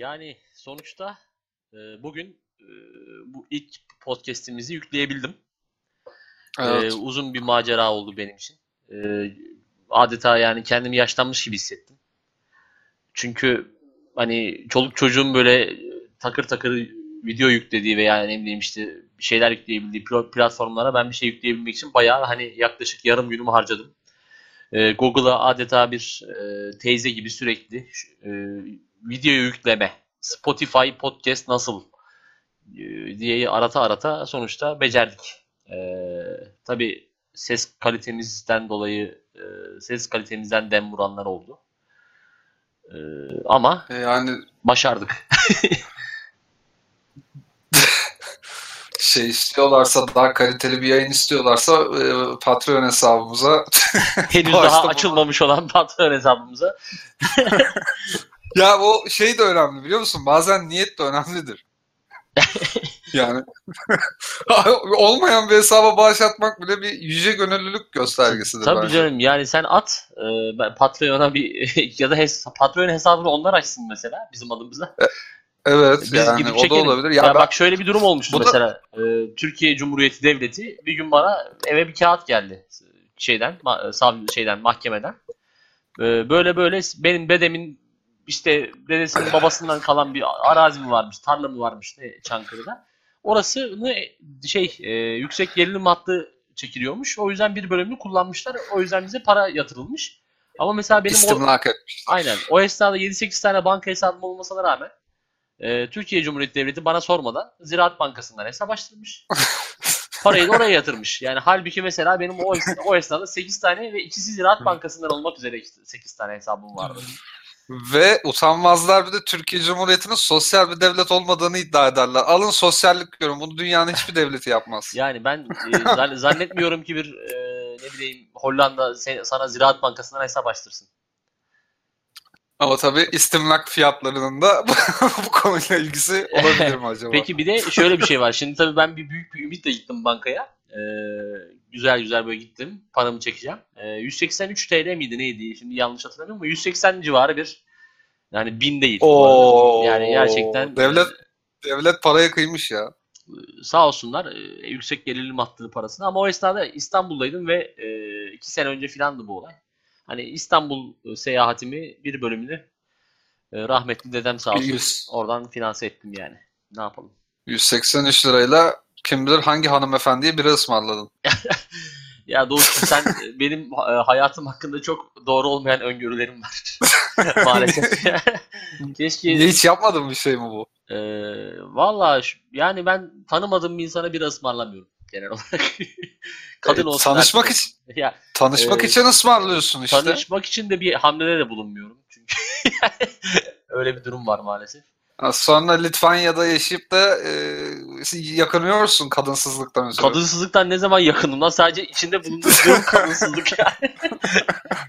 Yani sonuçta e, bugün e, bu ilk podcast'imizi yükleyebildim. Evet. E, uzun bir macera oldu benim için. E, adeta yani kendimi yaşlanmış gibi hissettim. Çünkü hani çoluk çocuğun böyle takır takır video yüklediği veya ne bileyim işte bir şeyler yükleyebildiği pl- platformlara ben bir şey yükleyebilmek için bayağı hani yaklaşık yarım günümü harcadım. E, Google'a adeta bir e, teyze gibi sürekli e, video yükleme, Spotify podcast nasıl e, diye arata arata sonuçta becerdik. E, tabii ses kalitemizden dolayı e, ses kalitemizden dem vuranlar oldu. E, ama E, Yani başardık. şey istiyorlarsa daha kaliteli bir yayın istiyorlarsa e, Patreon hesabımıza Henüz daha açılmamış olan Patreon hesabımıza. Ya o şey de önemli biliyor musun? Bazen niyet de önemlidir. yani olmayan bir hesaba bağış atmak bile bir yüce gönüllülük göstergesidir Tabii bence. canım yani sen at e, Patreon'a bir ya da hes- Patreon hesabını onlar açsın mesela bizim adımıza. Evet Biz yani gidip o da çekelim. olabilir. Ya, Ya, ben- bak şöyle bir durum olmuştu Bu da- mesela. E, Türkiye Cumhuriyeti Devleti bir gün bana eve bir kağıt geldi şeyden, ma- sav- şeyden mahkemeden. E, böyle böyle benim dedemin işte dedesinin babasından kalan bir arazi mi varmış, tarla mı varmış ne Çankırı'da. Orasını şey e, yüksek gerilim hattı çekiliyormuş. O yüzden bir bölümünü kullanmışlar. O yüzden bize para yatırılmış. Ama mesela benim o. Aynen. O esnada 7-8 tane banka hesabım olmasına rağmen e, Türkiye Cumhuriyeti Devleti bana sormadan Ziraat Bankası'ndan hesap açtırmış. Parayı da oraya yatırmış. Yani halbuki mesela benim o, es- o esnada 8 tane ve ikisi Ziraat Bankası'ndan olmak üzere işte 8 tane hesabım vardı. Ve utanmazlar bir de Türkiye Cumhuriyeti'nin sosyal bir devlet olmadığını iddia ederler. Alın sosyallik görün. Bunu dünyanın hiçbir devleti yapmaz. Yani ben e, zan- zannetmiyorum ki bir e, ne bileyim Hollanda sana Ziraat Bankası'ndan hesap açtırsın. Ama tabii istimlak fiyatlarının da bu konuyla ilgisi olabilir mi acaba? Peki bir de şöyle bir şey var. Şimdi tabii ben bir büyük bir ümitle gittim bankaya. Ee, güzel güzel böyle gittim. Paramı çekeceğim. Ee, 183 TL miydi neydi? Şimdi yanlış hatırlamıyorum ama 180 civarı bir yani bin değil. Oo, Yani gerçekten devlet devlet paraya kıymış ya. e, sağ olsunlar e, yüksek gerilim hattı parasını ama o esnada İstanbul'daydım ve e, iki sene önce filandı bu olay. Hani İstanbul e, seyahatimi bir bölümünü e, rahmetli dedem sağ olsun Yüz- oradan finanse ettim yani. Ne yapalım? 183 lirayla kim bilir hangi hanımefendiye biri ısmarladın. Ya Doğuş'um sen benim e, hayatım hakkında çok doğru olmayan öngörülerim var. Maalesef. Keşke Niye hiç yapmadın bir şey mi bu? e, valla yani ben tanımadığım bir insana bir ısmarlamıyorum genel olarak. Kadın E, olsun. tanışmak erkek için. Ya tanışmak Ee, için ısmarlıyorsun işte. tanışmak için de bir hamlede de bulunmuyorum. Çünkü öyle bir durum var maalesef. Sonra Litvanya'da yaşayıp da e, yakınıyorsun kadınsızlıktan ötürü. Kadınsızlıktan ne zaman yakınım lan? Sadece içinde bulunduğum kadınsızlık yani.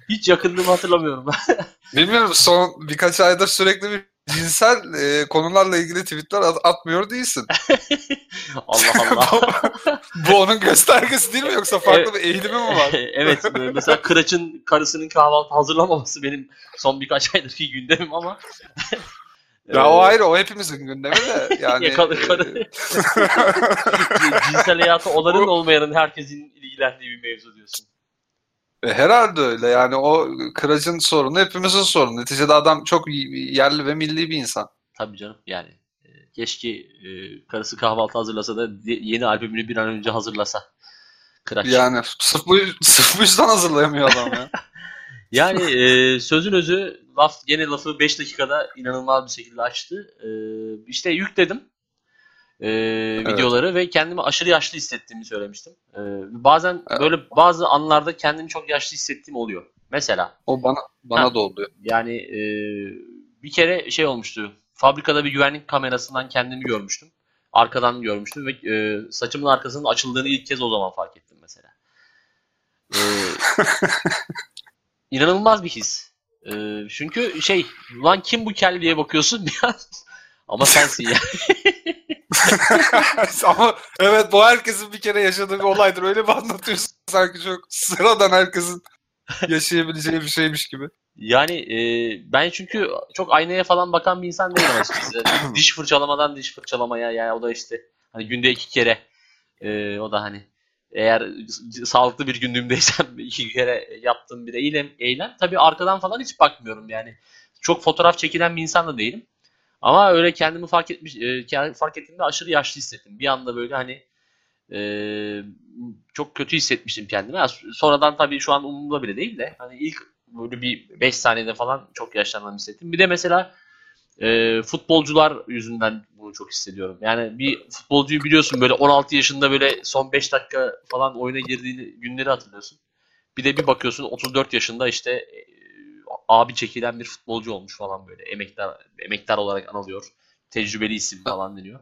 Hiç yakınlığımı hatırlamıyorum. Bilmiyorum son birkaç aydır sürekli bir cinsel e, konularla ilgili tweetler at- atmıyor değilsin. Allah Allah. Bu onun göstergesi değil mi yoksa farklı bir eğilimi mi var? evet mesela Kıraç'ın karısının kahvaltı hazırlamaması benim son birkaç aydır gündemim ama Ya o ayrı o hepimizin gündemi de yani. Ya karı- karı- e, cinsel hayatı olanın olmayanın herkesin ilgilendiği bir mevzu diyorsun. E, herhalde öyle yani o kıracın sorunu hepimizin sorunu. Neticede adam çok yerli ve milli bir insan. Tabii canım yani e, keşke e, karısı kahvaltı hazırlasa da yeni albümünü bir an önce hazırlasa. Kıraç. Yani sırf bu, sırf bu yüzden hazırlayamıyor adam ya. Yani e, sözün özü laf gene lafı 5 dakikada inanılmaz bir şekilde açtı. E, işte yükledim e, videoları ve kendimi aşırı yaşlı hissettiğimi söylemiştim. E, bazen Evet. böyle bazı anlarda kendimi çok yaşlı hissettiğim oluyor. Mesela O bana bana Ha. da oluyor. yani e, bir kere şey olmuştu. Fabrikada bir güvenlik kamerasından kendimi görmüştüm. Arkadan görmüştüm ve e, saçımın arkasının açıldığını ilk kez o zaman fark ettim mesela. E, inanılmaz bir his. E, çünkü şey, lan kim bu kel diye bakıyorsun bir an. Ama sensin ya. Ama evet bu herkesin bir kere yaşadığı bir olaydır. Öyle bir anlatıyorsun sanki çok sıradan herkesin yaşayabileceği bir şeymiş gibi. Yani e, ben çünkü çok aynaya falan bakan bir insan değilim açıkçası. diş fırçalamadan diş fırçalamaya yani o da işte hani günde iki kere e, o da hani eğer sağlıklı bir günlüğümdeysem iki kere yaptığım bir eylem, eylem. Tabii arkadan falan hiç bakmıyorum yani. Çok fotoğraf çekilen bir insan da değilim. Ama öyle kendimi fark etmiş, e, fark ettiğimde aşırı yaşlı hissettim. Bir anda böyle hani e, çok kötü hissetmiştim kendimi. sonradan tabii şu an umurumda bile değil de hani ilk böyle bir 5 saniyede falan çok yaşlandığımı hissettim. Bir de mesela e, futbolcular yüzünden bunu çok hissediyorum. Yani bir futbolcuyu biliyorsun böyle 16 yaşında böyle son 5 dakika falan oyuna girdiğini günleri hatırlıyorsun. Bir de bir bakıyorsun 34 yaşında işte e, abi çekilen bir futbolcu olmuş falan böyle. Emektar emektar olarak anılıyor. Tecrübeli isim falan deniyor.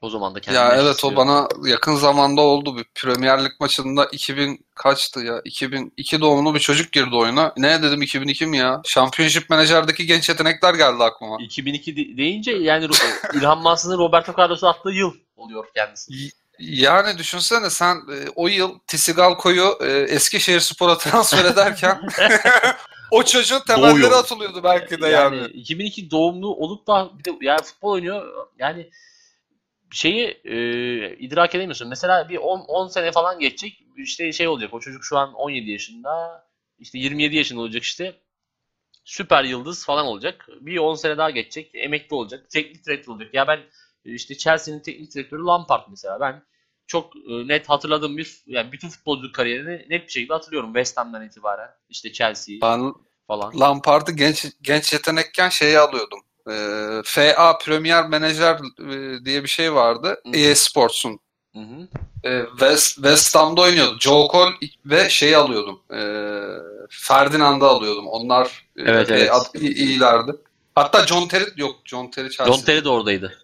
O zaman da kendimi Ya evet istiyorum. o bana yakın zamanda oldu bir Premier Lig maçında 2000 kaçtı ya? 2002 doğumlu bir çocuk girdi oyuna. Ne dedim 2002 mi ya? Championship Manager'daki genç yetenekler geldi aklıma. 2002 deyince yani İlhan Mansız'ın Roberto Carlos'u attığı yıl oluyor kendisi. Yani düşünsene sen e, o yıl Tisigalko'yu e, Eskişehir Spor'a transfer ederken o çocuğun temelleri Doğuyor. atılıyordu belki de yani. yani. 2002 doğumlu olup da bir de yani futbol oynuyor. Yani şeyi e, idrak edemiyorsun. Mesela bir 10, 10 sene falan geçecek. İşte şey olacak. O çocuk şu an 17 yaşında. İşte 27 yaşında olacak işte. Süper yıldız falan olacak. Bir 10 sene daha geçecek. Emekli olacak. Teknik direktör olacak. Ya ben işte Chelsea'nin teknik direktörü Lampard mesela. Ben çok e, net hatırladığım bir yani bütün futbolculuk kariyerini net bir şekilde hatırlıyorum West Ham'dan itibaren. İşte Chelsea ben falan. Lampard'ı genç genç yetenekken şeyi alıyordum e, FA Premier Manager e, diye bir şey vardı. Hı. EA Sports'un. Hı E, West, West Ham'da oynuyordu. Joe Cole ve şeyi alıyordum. E, Ferdinand'ı alıyordum. Onlar evet, e, evet. Ad, iyilerdi. Hatta John Terry yok. John Terry Chelsea. John Terry de oradaydı.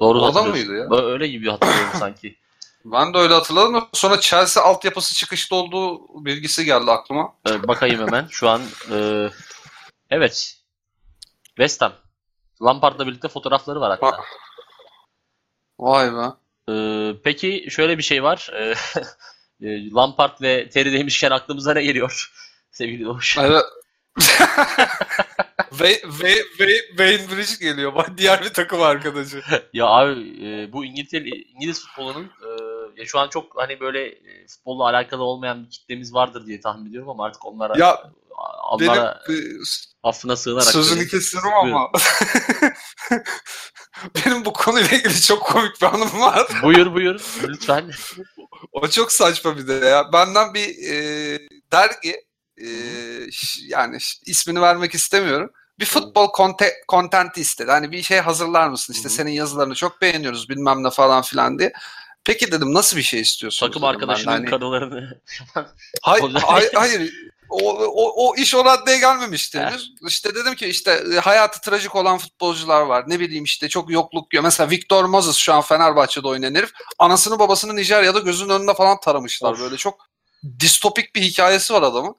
Doğru Orada mıydı ya? Öyle gibi hatırlıyorum sanki. Ben de öyle hatırladım. Sonra Chelsea altyapısı çıkışta olduğu bilgisi geldi aklıma. Evet, bakayım hemen. Şu an e, evet. West Ham. Lampard'la birlikte fotoğrafları var hatta. Vay be. Ee, peki şöyle bir şey var. Ee, e, Lampard ve Terry demişken aklımıza ne geliyor? Sevgili Doğuş. Evet. Wayne Bridge geliyor. Bak diğer bir takım arkadaşı. ya abi e, bu İngiltere İngiliz futbolunun e, ya şu an çok hani böyle e, futbolla alakalı olmayan bir kitlemiz vardır diye tahmin ediyorum ama artık onlara ya, Onlara benim, affına sığınarak. Sözünü kesiyorum ama. benim bu konuyla ilgili çok komik bir anım var. buyur buyur lütfen. o çok saçma bir de ya. Benden bir e, dergi e, yani ismini vermek istemiyorum. Bir futbol content istedi. Hani bir şey hazırlar mısın? İşte senin yazılarını çok beğeniyoruz bilmem ne falan filan diye. Peki dedim nasıl bir şey istiyorsun? Takım arkadaşının hani... kadınlarını. hayır, hayır, hayır o, o, o iş o raddeye gelmemişti henüz. İşte dedim ki işte e, hayatı trajik olan futbolcular var. Ne bileyim işte çok yokluk. Mesela Victor Moses şu an Fenerbahçe'de oynayan herif. Anasını babasını Nijerya'da gözünün önünde falan taramışlar. Of. Böyle çok distopik bir hikayesi var adamın.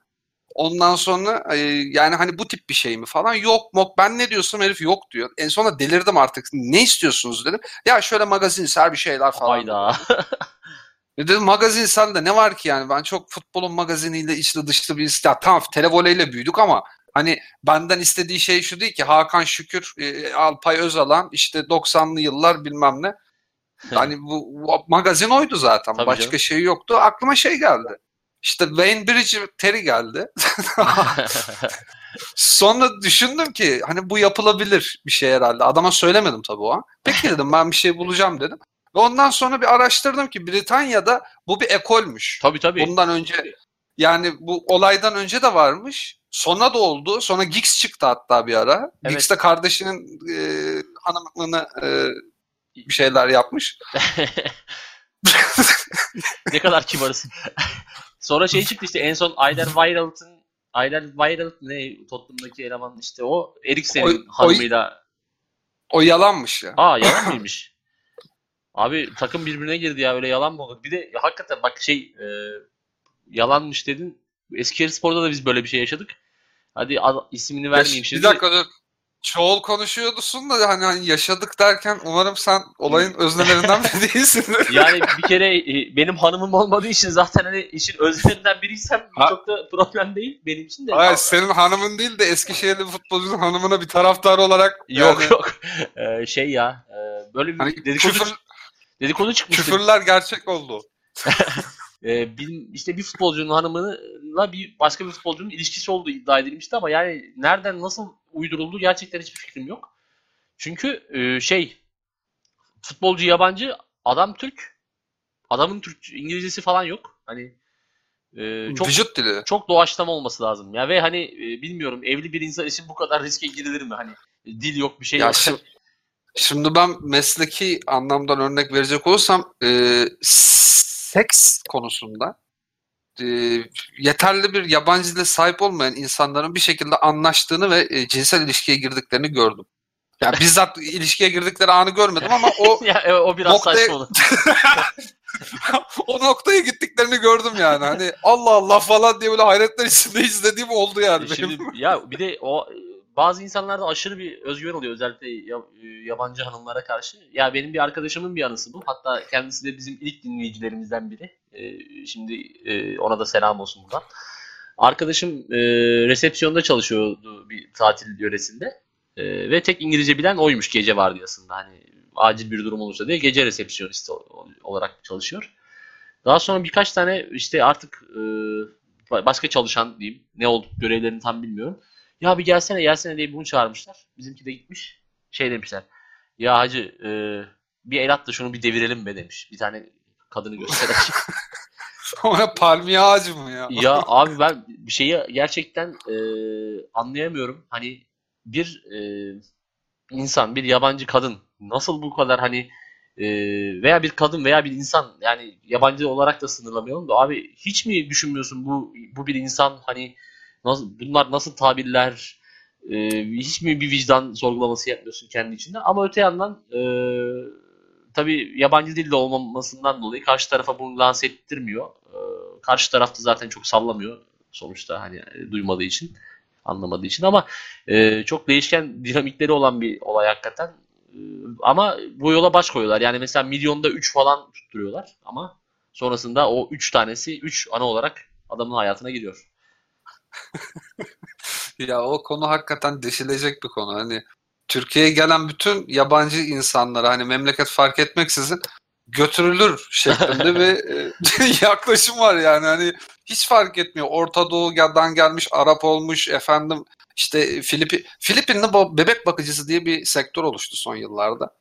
Ondan sonra e, yani hani bu tip bir şey mi falan yok mok ben ne diyorsam herif yok diyor. En sonunda delirdim artık. Ne istiyorsunuz dedim. Ya şöyle magazinsel bir şeyler falan. Hayda. E dedim magazinsel de ne var ki yani ben çok futbolun magaziniyle içli dışlı bir ya tamam televoleyle büyüdük ama hani benden istediği şey şu değil ki Hakan Şükür, e, Alpay Özalan işte 90'lı yıllar bilmem ne. Hani bu, bu magazin oydu zaten. Tabii Başka canım. şey yoktu. Aklıma şey geldi. İşte Wayne Bridge Terry geldi. Sonra düşündüm ki hani bu yapılabilir bir şey herhalde. Adama söylemedim tabii o an. Peki dedim ben bir şey bulacağım dedim. Ve ondan sonra bir araştırdım ki Britanya'da bu bir ekolmüş. Tabii tabii. Bundan önce yani bu olaydan önce de varmış. Sonra da oldu. Sonra Giggs çıktı hatta bir ara. Evet. Giggs de kardeşinin e, hanımlığını e, bir şeyler yapmış. ne kadar kibarız. Sonra şey çıktı işte en son Ayder Weirald'ın Ayder Weirald ne Tottenham'daki eleman işte o Eriksen'in hanımıyla. O, o yalanmış ya. Aa yalan mıymış? Abi takım birbirine girdi ya öyle yalan mı olur? Bir de ya, hakikaten bak şey e, yalanmış dedin. Eskişehir Spor'da da biz böyle bir şey yaşadık. Hadi ad, ismini vermeyeyim şimdi. Bir dakika dur. Çoğul konuşuyordusun da hani, hani yaşadık derken umarım sen olayın öznelerinden biri değilsindir. Yani bir kere e, benim hanımım olmadığı için zaten hani işin özlerinden biriysem ha. çok da problem değil benim için de. Hayır senin hanımın değil de Eskişehirli futbolcunun hanımına bir taraftar olarak. Yok yani... yok ee, şey ya e, böyle bir hani dedikodu, küfür, dedikodu çıkmıştı. Küfürler gerçek oldu. e, bir, işte bir futbolcunun hanımıyla bir başka bir futbolcunun ilişkisi olduğu iddia edilmişti ama yani nereden nasıl uyduruldu gerçekten hiçbir fikrim yok. Çünkü e, şey futbolcu yabancı, adam Türk. Adamın Türk İngilizcesi falan yok. Hani e, çok vücut dili. Çok doğaçlama olması lazım. Ya ve hani e, bilmiyorum evli bir insan için bu kadar riske girilir mi? Hani dil yok, bir şey ya yok. Şimdi, şimdi ben mesleki anlamdan örnek verecek olursam e, seks konusunda e, yeterli bir yabancı dile sahip olmayan insanların bir şekilde anlaştığını ve e, cinsel ilişkiye girdiklerini gördüm. Yani bizzat ilişkiye girdikleri anı görmedim ama o ya, e, o biraz noktaya... saçma o noktaya gittiklerini gördüm yani. Hani Allah Allah falan diye böyle hayretler içinde izlediğim oldu yani. E şimdi, ya bir de o bazı insanlarda aşırı bir özgüven oluyor özellikle yabancı hanımlara karşı. Ya benim bir arkadaşımın bir anısı bu. Hatta kendisi de bizim ilk dinleyicilerimizden biri. E, şimdi e, ona da selam olsun buradan. Arkadaşım e, resepsiyonda çalışıyordu bir tatil yöresinde. E, ve tek İngilizce bilen oymuş gece vardiyasında. Hani acil bir durum olursa diye gece resepsiyonisti olarak çalışıyor. Daha sonra birkaç tane işte artık e, başka çalışan diyeyim ne oldu görevlerini tam bilmiyorum. Ya bir gelsene gelsene diye bunu çağırmışlar. Bizimki de gitmiş. Şey demişler. Ya hacı e, bir el at da şunu bir devirelim be demiş. Bir tane kadını göstererek. Ona palmiye ağacı mı ya? ya abi ben bir şeyi gerçekten e, anlayamıyorum. Hani bir e, insan, bir yabancı kadın nasıl bu kadar hani e, veya bir kadın veya bir insan yani yabancı olarak da sınırlamayalım da abi hiç mi düşünmüyorsun bu bu bir insan hani nasıl bunlar nasıl tabirler e, hiç mi bir vicdan sorgulaması yapmıyorsun kendi içinde ama öte yandan e, tabi yabancı dilde olmamasından dolayı karşı tarafa bunu lanse ettirmiyor. E, karşı tarafta zaten çok sallamıyor sonuçta hani duymadığı için anlamadığı için ama e, çok değişken dinamikleri olan bir olay hakikaten. E, ama bu yola baş koyuyorlar. Yani mesela milyonda 3 falan tutturuyorlar ama sonrasında o 3 tanesi 3 ana olarak adamın hayatına giriyor. ya o konu hakikaten deşilecek bir konu. Hani Türkiye'ye gelen bütün yabancı insanlara hani memleket fark etmeksizin götürülür şeklinde bir e, yaklaşım var yani hani hiç fark etmiyor. Orta Doğu'dan gelmiş, Arap olmuş, efendim işte Filip Filipinli bebek bakıcısı diye bir sektör oluştu son yıllarda.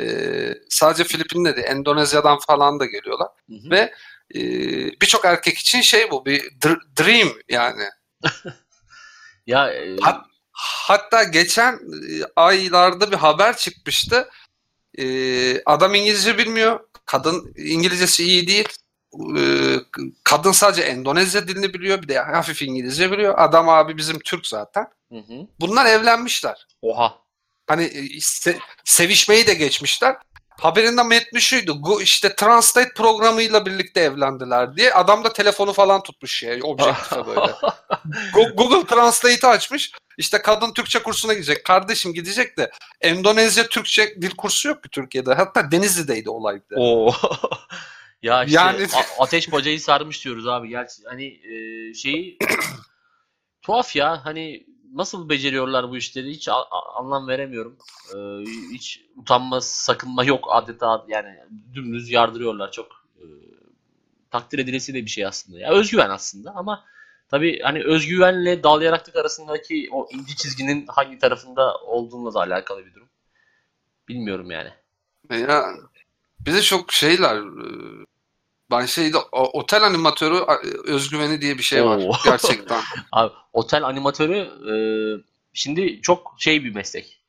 Ee, sadece Filipin'de değil, Endonezya'dan falan da geliyorlar. Hı hı. Ve e, birçok erkek için şey bu bir dream yani. ya e... Hat, hatta geçen e, aylarda bir haber çıkmıştı. Ee, adam İngilizce bilmiyor. Kadın İngilizcesi iyi değil. Ee, kadın sadece Endonezya dilini biliyor. Bir de hafif İngilizce biliyor. Adam abi bizim Türk zaten. Hı hı. Bunlar evlenmişler. Oha. Hani e, se- sevişmeyi de geçmişler. Haberinde metni şuydu. işte Translate programıyla birlikte evlendiler diye. Adam da telefonu falan tutmuş ya. Objektife böyle. Google Translate'i açmış. İşte kadın Türkçe kursuna gidecek. Kardeşim gidecek de Endonezya Türkçe dil kursu yok ki Türkiye'de. Hatta Denizli'deydi olay bir Oo. ya işte yani... ateş bacayı sarmış diyoruz abi. Gerçi hani e, şeyi tuhaf ya. Hani nasıl beceriyorlar bu işleri hiç anlam veremiyorum. Ee, hiç utanma, sakınma yok adeta yani dümdüz yardırıyorlar çok e, takdir edilesi de bir şey aslında. Ya özgüven aslında ama tabii hani özgüvenle dal yaraklık arasındaki o ince çizginin hangi tarafında olduğunla da alakalı bir durum. Bilmiyorum yani. Ya bize çok şeyler e, ben şeyde otel animatörü özgüveni diye bir şey var Oo. gerçekten. Abi otel animatörü e, şimdi çok şey bir meslek.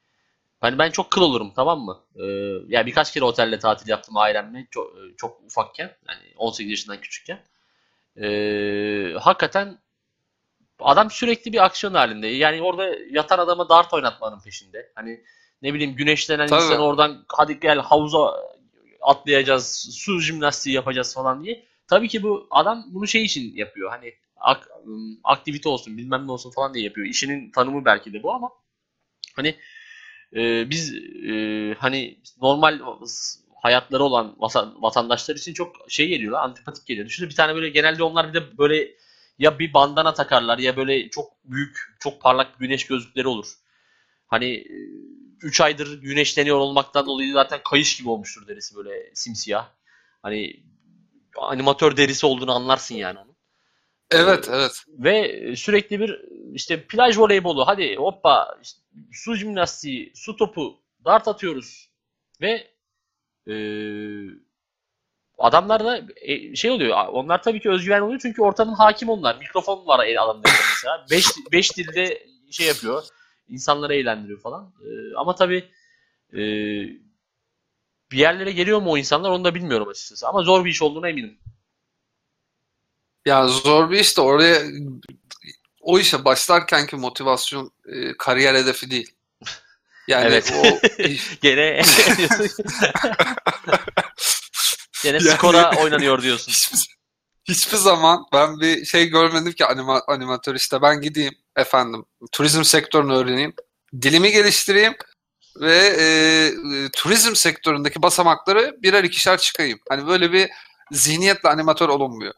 Hani ben çok kıl olurum tamam mı? E, yani birkaç kere otelle tatil yaptım ailemle çok, çok ufakken yani 18 yaşından küçükken. E, hakikaten adam sürekli bir aksiyon halinde. Yani orada yatan adama dart oynatmanın peşinde. Hani ne bileyim güneşlenen Tabii. insan oradan hadi gel havuza atlayacağız, su jimnastiği yapacağız falan diye. Tabii ki bu adam bunu şey için yapıyor. Hani ak, aktivite olsun, bilmem ne olsun falan diye yapıyor. İşinin tanımı belki de bu ama Hani e, biz e, hani normal hayatları olan vatandaşlar için çok şey geliyor, antipatik geliyor. Düşünün bir tane böyle genelde onlar bir de böyle ya bir bandana takarlar ya böyle çok büyük, çok parlak güneş gözlükleri olur. Hani 3 aydır güneşleniyor olmaktan dolayı zaten kayış gibi olmuştur derisi böyle simsiyah. Hani animatör derisi olduğunu anlarsın yani onun. Evet, ee, evet. Ve sürekli bir işte plaj voleybolu, hadi hoppa, işte, su jimnastiği, su topu, dart atıyoruz. Ve e, adamlar da e, şey oluyor, onlar tabii ki özgüven oluyor çünkü ortamın hakim onlar. Mikrofon var el mesela. Beş, beş dilde şey yapıyor, insanları eğlendiriyor falan. E, ama tabii e, bir yerlere geliyor mu o insanlar onu da bilmiyorum açıkçası. Ama zor bir iş olduğuna eminim. Ya zor bir iş de oraya o işe başlarkenki motivasyon e, kariyer hedefi değil. Yani evet. o gene gene yani, skora oynanıyor diyorsun. Hiçbir, hiçbir zaman ben bir şey görmedim ki anima, animatör işte ben gideyim efendim turizm sektörünü öğreneyim, dilimi geliştireyim ve e, e, turizm sektöründeki basamakları birer ikişer çıkayım. Hani böyle bir zihniyetle animatör olunmuyor.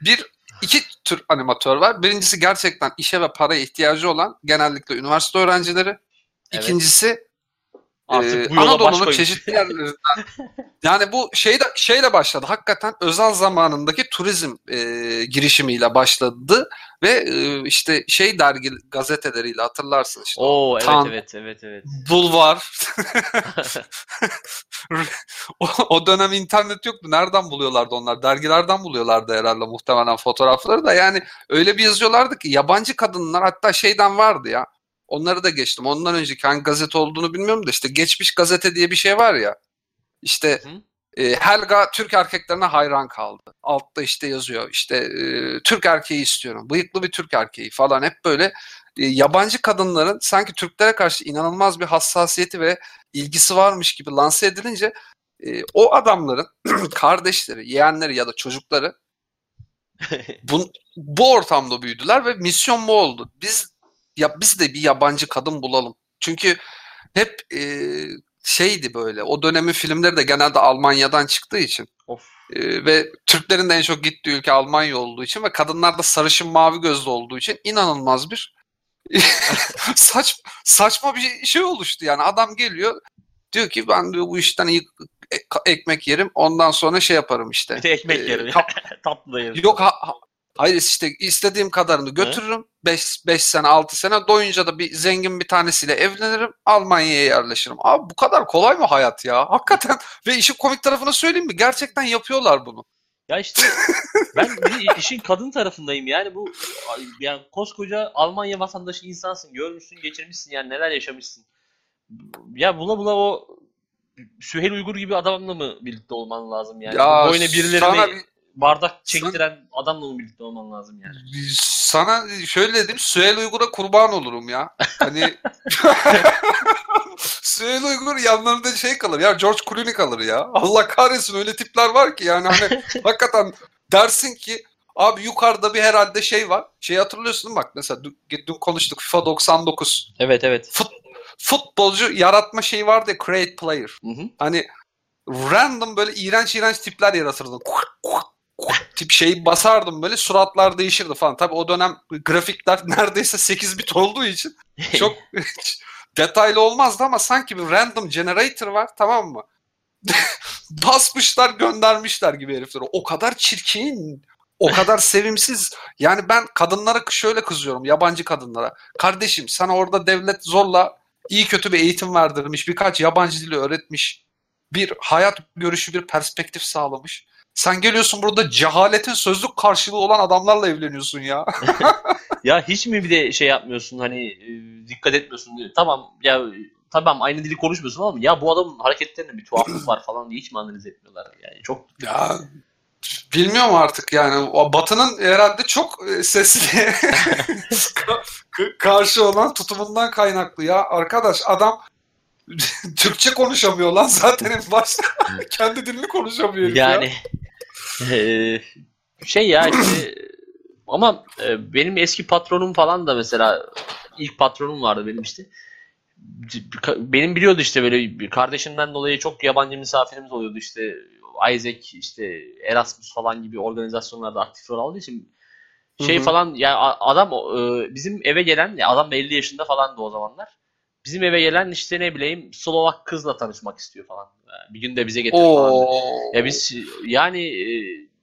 Bir iki tür animatör var. Birincisi gerçekten işe ve paraya ihtiyacı olan genellikle üniversite öğrencileri. Evet. İkincisi Artık ee, Anadolu'nun çeşitli yerlerinden. yani bu şeyde şeyle başladı. Hakikaten özel zamanındaki turizm e, girişimiyle başladı ve e, işte şey dergi gazeteleriyle hatırlarsın işte. Oo evet Tan, evet evet evet. Bulvar. o, o dönem internet yoktu. Nereden buluyorlardı onlar? Dergilerden buluyorlardı herhalde muhtemelen fotoğrafları da. Yani öyle bir yazıyorlardı ki yabancı kadınlar hatta şeyden vardı ya Onları da geçtim. Ondan önceki hangi gazete olduğunu bilmiyorum da işte geçmiş gazete diye bir şey var ya. İşte e, Helga Türk erkeklerine hayran kaldı. Altta işte yazıyor işte e, Türk erkeği istiyorum. Bıyıklı bir Türk erkeği falan hep böyle e, yabancı kadınların sanki Türklere karşı inanılmaz bir hassasiyeti ve ilgisi varmış gibi lanse edilince e, o adamların kardeşleri, yeğenleri ya da çocukları bu, bu ortamda büyüdüler ve misyon bu oldu. Biz ya biz de bir yabancı kadın bulalım. Çünkü hep e, şeydi böyle. O dönemin filmleri de genelde Almanya'dan çıktığı için. Of. E, ve Türklerin de en çok gittiği ülke Almanya olduğu için ve kadınlar da sarışın mavi gözlü olduğu için inanılmaz bir saç saçma bir şey oluştu yani. Adam geliyor diyor ki ben diyor bu işten iyi ekmek yerim. Ondan sonra şey yaparım işte. Bir de ekmek e, yerim. Kap- Tatlı yerim. Yok ha, Hayır işte istediğim kadarını götürürüm. 5 5 sene 6 sene doyunca da bir zengin bir tanesiyle evlenirim. Almanya'ya yerleşirim. Abi bu kadar kolay mı hayat ya? Hakikaten ve işin komik tarafını söyleyeyim mi? Gerçekten yapıyorlar bunu. Ya işte ben işin kadın tarafındayım. Yani bu yani koskoca Almanya vatandaşı insansın. Görmüşsün, geçirmişsin yani neler yaşamışsın. Ya bula bula o Süheyl Uygur gibi adamla mı birlikte olman lazım yani? Ya Boyuna birilerini sana bir, bardak çektiren Sen, adamla mı birlikte olman lazım yani? Sana şöyle dedim Süheyl Uygur'a kurban olurum ya. Hani Süheyl Uygur yanlarında şey kalır ya George Clooney kalır ya. Allah kahretsin öyle tipler var ki yani hani hakikaten dersin ki Abi yukarıda bir herhalde şey var. Şey hatırlıyorsun değil mi? Bak mesela dün, dün konuştuk FIFA 99. Evet evet. Fut, futbolcu yaratma şeyi vardı ya create player. Hı hı. Hani random böyle iğrenç iğrenç tipler yaratırdın tip şeyi basardım böyle suratlar değişirdi falan. Tabii o dönem grafikler neredeyse 8 bit olduğu için çok detaylı olmazdı ama sanki bir random generator var tamam mı? Basmışlar göndermişler gibi herifler. O kadar çirkin, o kadar sevimsiz. Yani ben kadınlara şöyle kızıyorum, yabancı kadınlara. Kardeşim sana orada devlet zorla iyi kötü bir eğitim verdirmiş, birkaç yabancı dili öğretmiş, bir hayat görüşü, bir perspektif sağlamış. Sen geliyorsun burada cehaletin sözlük karşılığı olan adamlarla evleniyorsun ya. ya hiç mi bir de şey yapmıyorsun hani e, dikkat etmiyorsun. Tamam ya tamam aynı dili konuşmuyorsun ama ya bu adamın hareketlerinde bir tuhaflık var falan diye hiç mi analiz etmiyorlar? Yani çok ya bilmiyorum artık yani Batı'nın herhalde çok e, sesli karşı olan tutumundan kaynaklı ya arkadaş adam Türkçe konuşamıyor lan zaten en başta. Kendi dilini konuşamıyor. Yani ya. E, şey ya işte ama e, benim eski patronum falan da mesela ilk patronum vardı benim işte. benim biliyordu işte böyle kardeşimden dolayı çok yabancı misafirimiz oluyordu işte Isaac işte Erasmus falan gibi organizasyonlarda aktif rol aldığı için şey Hı-hı. falan ya adam e, bizim eve gelen adam da 50 yaşında falan da o zamanlar. Bizim eve gelen işte ne bileyim Slovak kızla tanışmak istiyor falan. bir gün de bize getir falan. Ya biz yani e,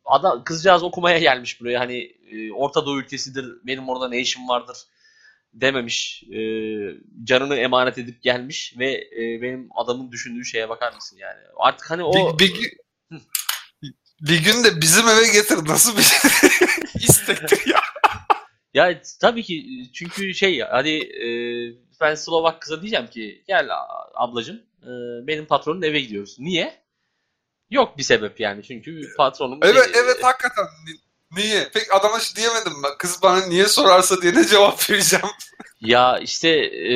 adam kızcağız okumaya gelmiş buraya hani e, Orta Doğu ülkesidir benim orada ne işim vardır dememiş. E, canını emanet edip gelmiş ve e, benim adamın düşündüğü şeye bakar mısın yani. Artık hani o... Bir, bir, bir gün de bizim eve getir nasıl bir istektir ya. ya tabii ki çünkü şey hadi e, ben Slovak kıza diyeceğim ki gel ablacım e, benim patronun eve gidiyoruz. Niye? Yok bir sebep yani çünkü patronum... Evet şey, evet hakikaten Niye? Pek adama hiç diyemedim ben. Kız bana niye sorarsa diye ne cevap vereceğim. ya işte e,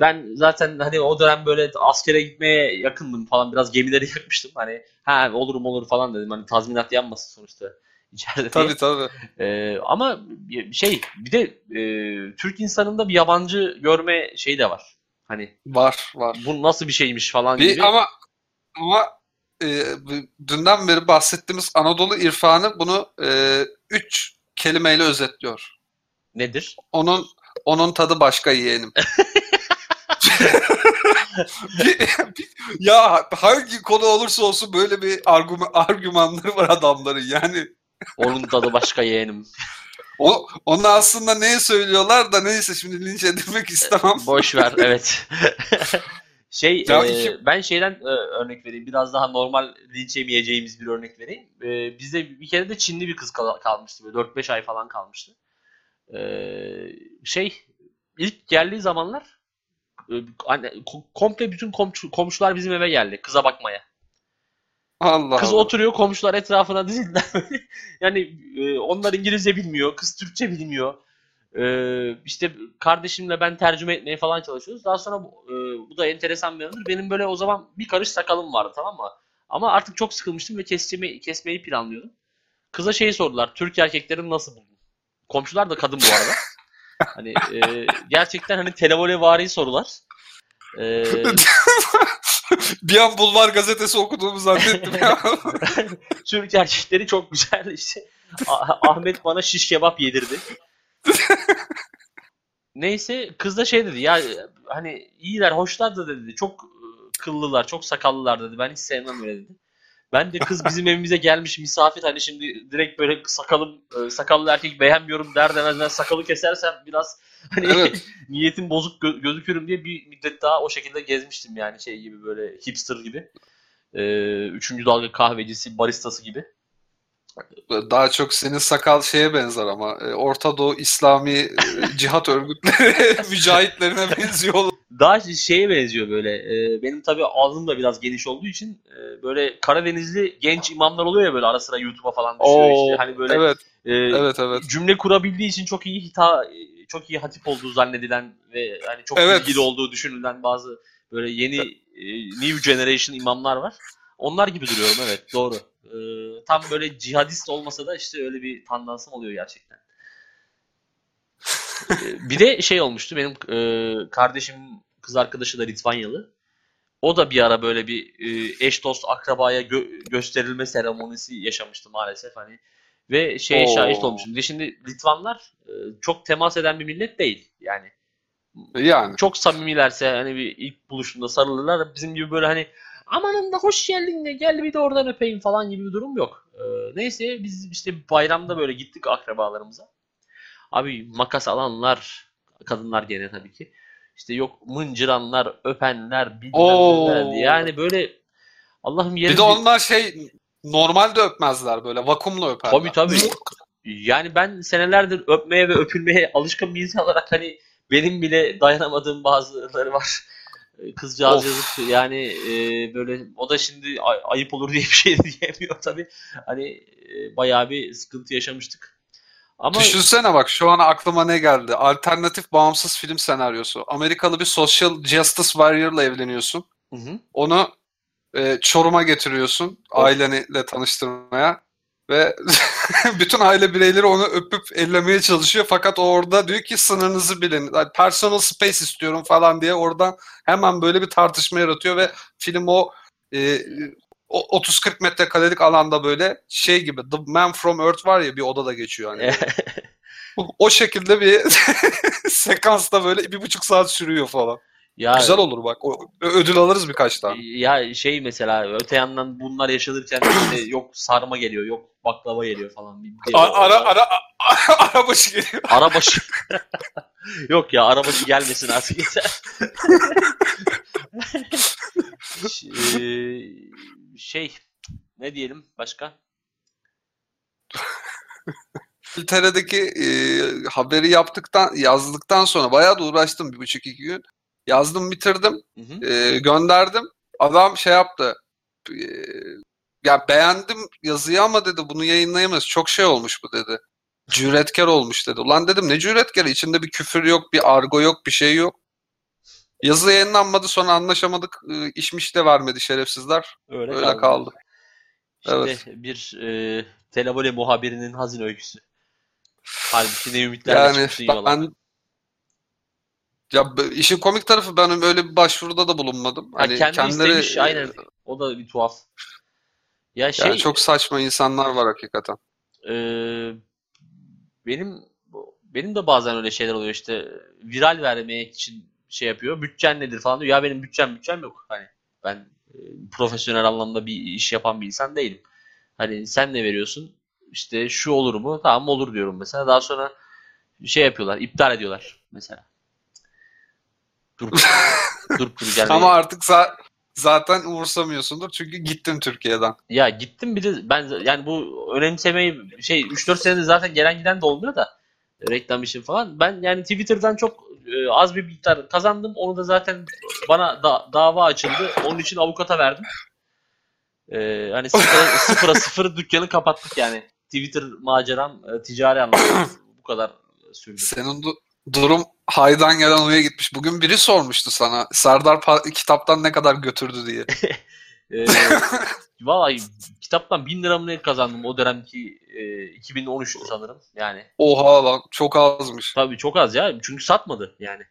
ben zaten hani o dönem böyle askere gitmeye yakındım falan. Biraz gemileri yakmıştım. Hani ha olurum olur falan dedim. Hani tazminat yanmasın sonuçta içeride Tabii tabii. E, ama şey bir de e, Türk insanında bir yabancı görme şeyi de var. Hani var var. Bu nasıl bir şeymiş falan bir, gibi. Ama ama e, dünden beri bahsettiğimiz Anadolu irfanı bunu e, üç kelimeyle özetliyor. Nedir? Onun onun tadı başka yeğenim. ya hangi konu olursa olsun böyle bir argüman, argümanları var adamların yani. Onun tadı başka yeğenim. O, onu aslında neye söylüyorlar da neyse şimdi linç edilmek istemem. Boş ver evet. Şey ya e, iki... ben şeyden e, örnek vereyim. Biraz daha normal linç yemeyeceğimiz bir örnek vereyim. E, bizde bir kere de Çinli bir kız kal- kalmıştı. Böyle 4-5 ay falan kalmıştı. E, şey ilk geldiği zamanlar e, komple bütün komşu, komşular bizim eve geldi kıza bakmaya. Allah Kız Allah. oturuyor komşular etrafına dizildiler. yani e, onlar İngilizce bilmiyor, kız Türkçe bilmiyor. Ee, işte kardeşimle ben tercüme etmeye falan çalışıyoruz. Daha sonra bu, e, bu da enteresan bir anıdır. Benim böyle o zaman bir karış sakalım vardı tamam mı? Ama artık çok sıkılmıştım ve kesmeyi, kesmeyi planlıyordum. Kıza şeyi sordular. Türk erkeklerini nasıl buldun? Komşular da kadın bu arada. hani e, gerçekten hani televole vari sorular. Ee, bir an Bulvar gazetesi okuduğumu zannettim ya. Türk erkekleri çok güzel işte. Ahmet bana şiş kebap yedirdi. Neyse kız da şey dedi ya hani iyiler hoşlar da dedi çok ıı, kıllılar çok sakallılar dedi ben hiç sevmem öyle dedi. Ben de kız bizim evimize gelmiş misafir hani şimdi direkt böyle sakalım ıı, sakallı erkek beğenmiyorum der demez ben sakalı kesersem biraz hani evet. niyetim bozuk gö- gözükürüm diye bir müddet daha o şekilde gezmiştim yani şey gibi böyle hipster gibi. Ee, üçüncü dalga kahvecisi baristası gibi. Daha çok senin sakal şeye benzer ama e, Orta Doğu İslami e, cihat örgütleri mücahitlerine benziyor. Daha şeye benziyor böyle. E, benim tabii ağzım da biraz geniş olduğu için böyle Karadenizli genç imamlar oluyor ya böyle ara sıra YouTube'a falan düşüyor Oo, işte. Hani böyle evet. evet evet. Cümle kurabildiği için çok iyi hita çok iyi hatip olduğu zannedilen ve hani çok evet. ilgili olduğu düşünülen bazı böyle yeni new generation imamlar var. Onlar gibi duruyorum evet doğru. Ee, tam böyle cihadist olmasa da işte öyle bir tandansım oluyor gerçekten. Ee, bir de şey olmuştu benim e, kardeşim kız arkadaşı da Litvanyalı. O da bir ara böyle bir e, eş dost akrabaya gö- gösterilme seremonisi yaşamıştı maalesef hani. Ve şeye Oo. şahit olmuşum. De şimdi Litvanlar e, çok temas eden bir millet değil yani. Yani. Çok samimilerse hani bir ilk buluşunda sarılırlar. Bizim gibi böyle hani amanın da hoş geldin de gel bir de oradan öpeyim falan gibi bir durum yok. Ee, neyse biz işte bayramda böyle gittik akrabalarımıza. Abi makas alanlar, kadınlar gene tabii ki. İşte yok mıncıranlar, öpenler, bilmem Yani böyle Allah'ım yerim. Bir de onlar şey normalde öpmezler böyle vakumla öperler. Tabii tabii. yani ben senelerdir öpmeye ve öpülmeye alışkın bir insan olarak hani benim bile dayanamadığım bazıları var. Kızcağız yazık yani e, böyle o da şimdi ay, ayıp olur diye bir şey diyemiyor tabi. Hani e, bayağı bir sıkıntı yaşamıştık. Ama Düşünsene bak şu an aklıma ne geldi. Alternatif bağımsız film senaryosu. Amerikalı bir social justice warrior'la evleniyorsun. Hı hı. Onu e, Çorum'a getiriyorsun ailenle tanıştırmaya. Ve bütün aile bireyleri onu öpüp ellemeye çalışıyor. Fakat orada diyor ki sınırınızı bilin. Yani personal space istiyorum falan diye oradan hemen böyle bir tartışma yaratıyor ve film o e, 30-40 metrekarelik alanda böyle şey gibi The Man From Earth var ya bir odada geçiyor hani. o şekilde bir sekansta böyle bir buçuk saat sürüyor falan. Ya, Güzel olur bak. O, ödül alırız birkaç tane. Ya şey mesela öte yandan bunlar yaşanırken işte yok sarma geliyor, yok baklava geliyor falan. Bir, bir ara, ara, ara, arabaşı geliyor. Arabaşı. yok ya arabaşı gelmesin artık yeter. şey ne diyelim başka? İngiltere'deki e, haberi yaptıktan yazdıktan sonra bayağı da uğraştım bir buçuk iki gün. Yazdım bitirdim. Hı hı. E, gönderdim. Adam şey yaptı. E, ya beğendim yazıyı ama dedi bunu yayınlayamayız. Çok şey olmuş bu dedi. Cüretkar olmuş dedi. Ulan dedim ne cüretkarı? İçinde bir küfür yok, bir argo yok, bir şey yok. Yazı yayınlanmadı sonra anlaşamadık. E, işmiş de vermedi şerefsizler. Öyle, Öyle kaldı. kaldı. İşte evet. bir e, televole muhabirinin hazin öyküsü. Halbuki ne ümitlerle yani, çıkmışsın. Ben, ya işin komik tarafı ben öyle bir başvuruda da bulunmadım. Hani kendi kendileri istemiş aynen. O da bir tuhaf. Ya şey yani çok saçma insanlar var hakikaten. E, benim benim de bazen öyle şeyler oluyor işte viral vermek için şey yapıyor. Bütçen nedir falan diyor. Ya benim bütçem bütçem yok. Hani ben e, profesyonel anlamda bir iş yapan bir insan değilim. Hani sen ne veriyorsun? İşte şu olur mu? Tamam olur diyorum mesela. Daha sonra şey yapıyorlar, iptal ediyorlar mesela. Dur. dur gelmeye. Ama artık za- zaten umursamıyorsundur çünkü gittim Türkiye'den. Ya gittim bir de ben yani bu önemsemeyi şey 3-4 senedir zaten gelen giden de olmuyor da reklam için falan. Ben yani Twitter'dan çok e, az bir miktar kazandım. Onu da zaten bana da, dava açıldı. Onun için avukata verdim. Ee, hani sıfıra, sıfıra sıfır dükkanı kapattık yani. Twitter maceram e, ticari anlamda bu kadar sürdü. Senin du- durum haydan gelen oya gitmiş. Bugün biri sormuştu sana Serdar pa- kitaptan ne kadar götürdü diye. ee, vallahi kitaptan bin lira mı ne kazandım o dönemki e, 2013'tü sanırım yani. Oha lan çok azmış. Tabii çok az ya çünkü satmadı yani.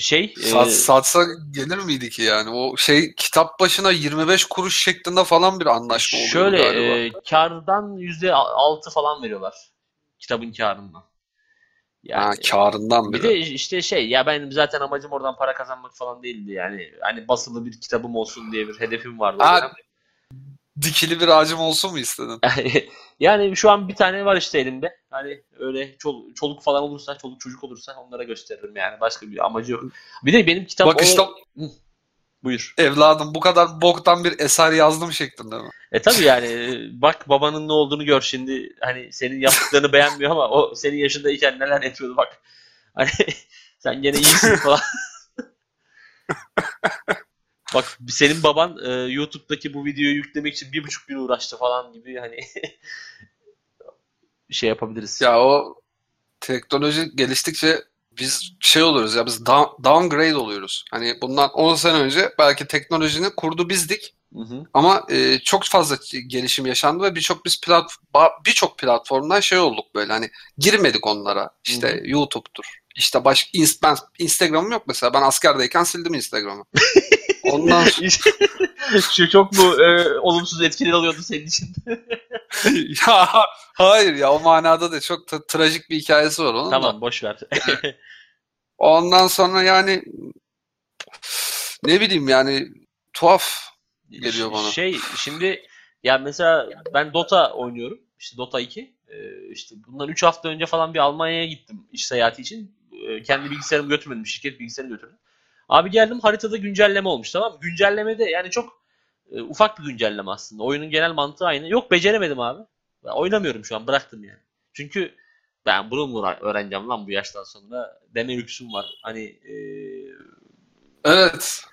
şey Sat, e... satsa gelir miydi ki yani o şey kitap başına 25 kuruş şeklinde falan bir anlaşma oluyor şöyle galiba. e, kardan %6 falan veriyorlar kitabın karından yani ha, karından bir de işte şey ya benim zaten amacım oradan para kazanmak falan değildi yani hani basılı bir kitabım olsun diye bir hedefim vardı. Ha, dikili bir ağacım olsun mu istedin? yani şu an bir tane var işte elimde. Hani öyle çoluk, çoluk falan olursa, çoluk çocuk olursa onlara gösteririm yani. Başka bir amacı yok. Bir de benim kitap... Bak işte... Buyur. Evladım bu kadar boktan bir eser yazdım şeklinde mi? E tabi yani bak babanın ne olduğunu gör şimdi. Hani senin yaptıklarını beğenmiyor ama o senin yaşındayken neler yapıyordu bak. Hani sen gene iyisin falan. bak senin baban e, YouTube'daki bu videoyu yüklemek için bir buçuk gün uğraştı falan gibi hani şey yapabiliriz. Ya o teknoloji geliştikçe biz şey oluyoruz ya biz downgrade oluyoruz. Hani bundan 10 sene önce belki teknolojinin kurdu bizdik. Hı hı. Ama e, çok fazla gelişim yaşandı ve birçok biz plat birçok platformdan şey olduk böyle hani girmedik onlara. İşte hı hı. YouTube'dur. İşte baş ben Instagram'ım yok mesela. Ben askerdeyken sildim Instagram'ı. Ondan Şu çok mu e, olumsuz etkiler alıyordu senin için? ya hayır ya o manada da çok tra- trajik bir hikayesi var onun Tamam da. boş ver. Ondan sonra yani ne bileyim yani tuhaf geliyor bana. Şey şimdi ya mesela ben Dota oynuyorum. İşte Dota 2. Ee, işte bundan 3 hafta önce falan bir Almanya'ya gittim iş seyahati için. Ee, kendi bilgisayarımı götürmedim. Şirket bilgisayarını götürdüm. Abi geldim haritada güncelleme olmuş tamam mı? Güncellemede yani çok e, ufak bir güncelleme aslında. Oyunun genel mantığı aynı. Yok beceremedim abi. Ben oynamıyorum şu an bıraktım yani. Çünkü ben bunu mu öğreneceğim lan bu yaştan sonra deme lüksüm var. Hani e, evet.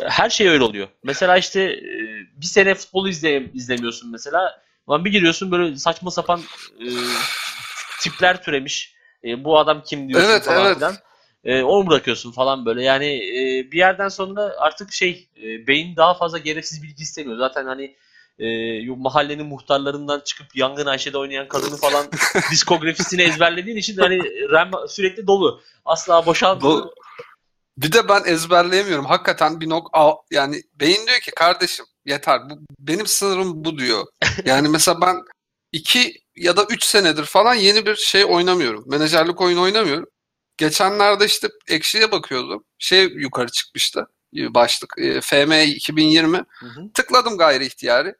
Her şey öyle oluyor. Mesela işte e, bir sene futbolu izle, izlemiyorsun mesela. Lan bir giriyorsun böyle saçma sapan e, tipler türemiş. E, bu adam kim diyorsun evet, falan evet. filan. E, onu bırakıyorsun falan böyle. Yani e, bir yerden sonra artık şey e, beyin daha fazla gereksiz bilgi istemiyor. Zaten hani e, mahallenin muhtarlarından çıkıp Yangın Ayşe'de oynayan kadını falan diskografisini ezberlediğin için hani RAM sürekli dolu. Asla boşalmıyor. Bir de ben ezberleyemiyorum. Hakikaten bir nok yani beyin diyor ki kardeşim yeter. Bu, benim sınırım bu diyor. Yani mesela ben iki ya da üç senedir falan yeni bir şey oynamıyorum. Menajerlik oyun oynamıyorum. Geçenlerde işte Ekşi'ye bakıyordum. Şey yukarı çıkmıştı. Başlık. E, FM 2020. Hı hı. Tıkladım gayri ihtiyari.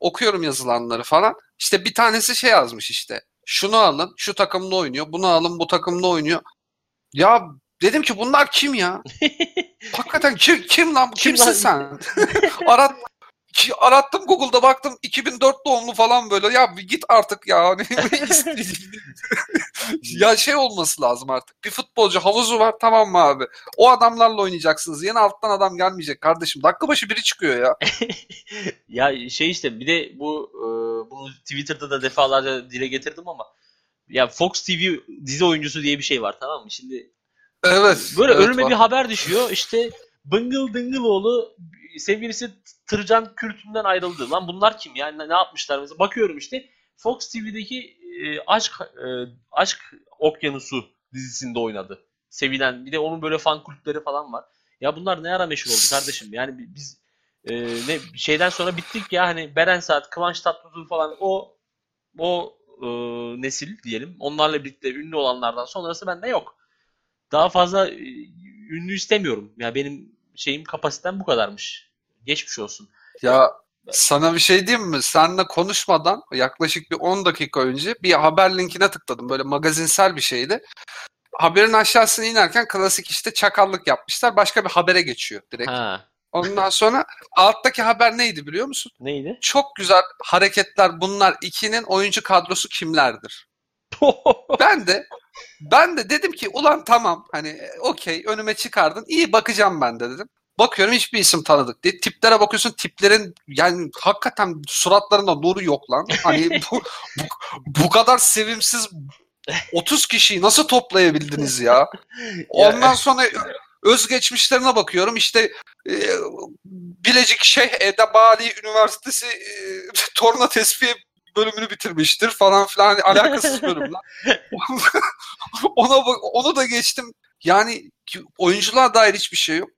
Okuyorum yazılanları falan. İşte bir tanesi şey yazmış işte. Şunu alın, şu takımda oynuyor. Bunu alın, bu takımda oynuyor. Ya dedim ki bunlar kim ya? Hakikaten kim, kim lan? Kim Kimsin lan? sen? Arat, arattım Google'da baktım 2004 doğumlu falan böyle. Ya bir git artık ya. Hani ya şey olması lazım artık. Bir futbolcu havuzu var tamam mı abi? O adamlarla oynayacaksınız. Yeni alttan adam gelmeyecek kardeşim. Dakika başı biri çıkıyor ya. ya şey işte bir de bu e, bunu Twitter'da da defalarca dile getirdim ama ya Fox TV dizi oyuncusu diye bir şey var tamam mı? Şimdi Evet. Böyle evet, önüme var. bir haber düşüyor. İşte Bıngıl Dıngıloğlu sevgilisi Tırcan Kürt'ünden ayrıldı. Lan bunlar kim? Yani ne yapmışlar mesela? Bakıyorum işte Fox TV'deki e, Aşk e, Aşk Okyanusu dizisinde oynadı. Sevilen. Bir de onun böyle fan kulüpleri falan var. Ya bunlar ne ara meşhur oldu kardeşim? Yani biz e, ne şeyden sonra bittik ya hani Beren Saat, Kıvanç Tatlıtuğ falan o o e, nesil diyelim. Onlarla birlikte ünlü olanlardan sonrası bende yok. Daha fazla e, ünlü istemiyorum. Ya yani benim şeyim kapasitem bu kadarmış. Geçmiş olsun. Ya sana bir şey diyeyim mi? Seninle konuşmadan yaklaşık bir 10 dakika önce bir haber linkine tıkladım. Böyle magazinsel bir şeydi. Haberin aşağısına inerken klasik işte çakallık yapmışlar. Başka bir habere geçiyor direkt. Ha. Ondan sonra alttaki haber neydi biliyor musun? Neydi? Çok güzel hareketler bunlar. ikinin oyuncu kadrosu kimlerdir? ben de ben de dedim ki ulan tamam hani okey önüme çıkardın iyi bakacağım ben de dedim. Bakıyorum hiçbir isim tanıdık değil. Tiplere bakıyorsun tiplerin yani hakikaten suratlarında nuru yok lan. Hani bu, bu, bu kadar sevimsiz 30 kişiyi nasıl toplayabildiniz ya? Ondan sonra özgeçmişlerine bakıyorum işte e, Bilecik Şeyh Edebali Üniversitesi e, torna tesviye bölümünü bitirmiştir falan filan hani alakasız bölümler. ona onu da geçtim. Yani oyunculuğa dair hiçbir şey yok.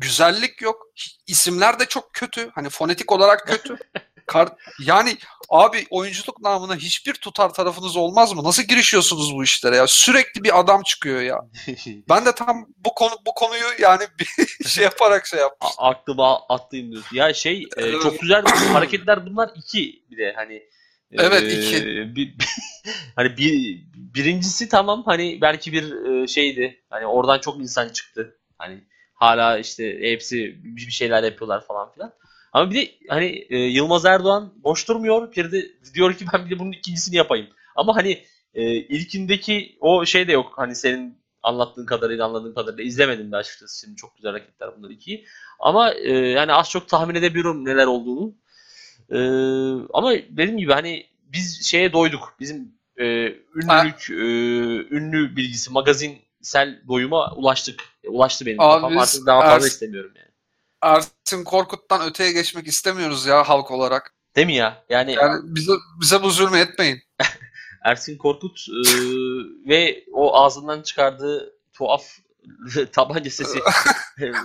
Güzellik yok. İsimler de çok kötü. Hani fonetik olarak kötü. Kar yani abi oyunculuk namına hiçbir tutar tarafınız olmaz mı? Nasıl girişiyorsunuz bu işlere ya? Sürekli bir adam çıkıyor ya. Ben de tam bu konu bu konuyu yani bir şey yaparak şey yaptım. Aklıma attığım diyorsun. Ya şey e, çok güzel hareketler bunlar iki bir de hani Evet ee, iki. Bir, hani bir, birincisi tamam hani belki bir e, şeydi. Hani oradan çok insan çıktı. Hani hala işte hepsi bir şeyler yapıyorlar falan filan. Ama bir de hani e, Yılmaz Erdoğan boş durmuyor. Bir de diyor ki ben bir de bunun ikincisini yapayım. Ama hani e, ilkindeki o şey de yok. Hani senin anlattığın kadarıyla anladığın kadarıyla izlemedim de açıkçası. Şimdi çok güzel hareketler bunlar ikiyi. Ama e, yani az çok tahmin edebiliyorum neler olduğunu. Ee, ama dediğim gibi hani biz şeye doyduk. Bizim e, ünlülük, e, ünlü bilgisi, magazinsel doyuma ulaştık. E, ulaştı benim Abi kafam. Artık daha fazla Ers, istemiyorum yani. Ersin Korkut'tan öteye geçmek istemiyoruz ya halk olarak. Değil mi ya? Yani, yani bize, bize bu zulmü etmeyin. Ersin Korkut e, ve o ağzından çıkardığı tuhaf tabanca sesi.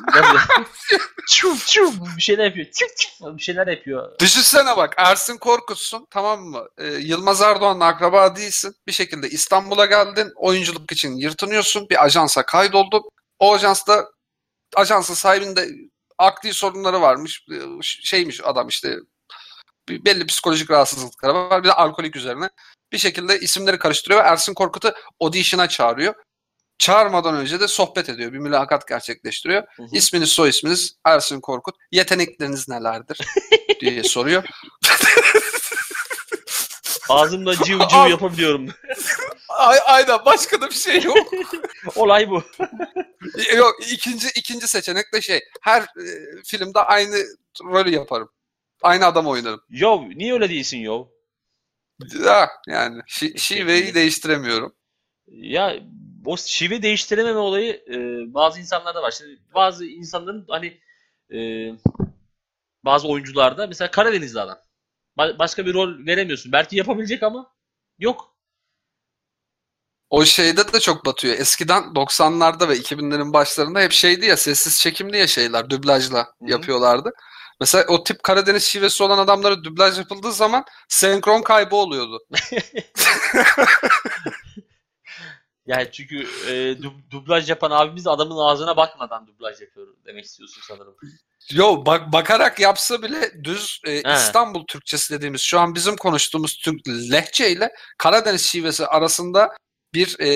çuf çuf bir şeyler yapıyor. Çuf çuf bir şeyler yapıyor. Düşünsene bak Ersin Korkut'sun tamam mı? Ee, Yılmaz Erdoğan'la akraba değilsin. Bir şekilde İstanbul'a geldin. Oyunculuk için yırtınıyorsun. Bir ajansa kaydoldun. O ajansta ajansın sahibinde akli sorunları varmış. Ee, şeymiş adam işte belli psikolojik rahatsızlıkları var. Bir de alkolik üzerine. Bir şekilde isimleri karıştırıyor ve Ersin Korkut'u audition'a çağırıyor. Çağırmadan önce de sohbet ediyor. Bir mülakat gerçekleştiriyor. Hı hı. İsminiz, soy isminiz Ersin Korkut. Yetenekleriniz nelerdir? diye soruyor. Ağzımda cıv cıv yapabiliyorum. Ay, aynen başka da bir şey yok. Olay bu. yok ikinci ikinci seçenek de şey her e, filmde aynı rolü yaparım. Aynı adam oynarım. Yo niye öyle değilsin yo? Ya yani şi şiveyi değiştiremiyorum. Ya o şive değiştirememe olayı e, bazı insanlarda var. Şimdi bazı insanların hani e, bazı oyuncularda mesela Karadenizli adam. Ba- başka bir rol veremiyorsun. Belki yapabilecek ama yok. O şeyde de çok batıyor. Eskiden 90'larda ve 2000'lerin başlarında hep şeydi ya sessiz çekimli ya şeyler dublajla Hı-hı. yapıyorlardı. Mesela o tip Karadeniz şivesi olan adamlara dublaj yapıldığı zaman senkron kaybı oluyordu. Yani çünkü e, dub- dublaj yapan abimiz adamın ağzına bakmadan dublaj yapıyor demek istiyorsun sanırım. Yo bak bakarak yapsa bile düz e, He. İstanbul Türkçesi dediğimiz şu an bizim konuştuğumuz Türk lehçe ile Karadeniz şivesi arasında bir e,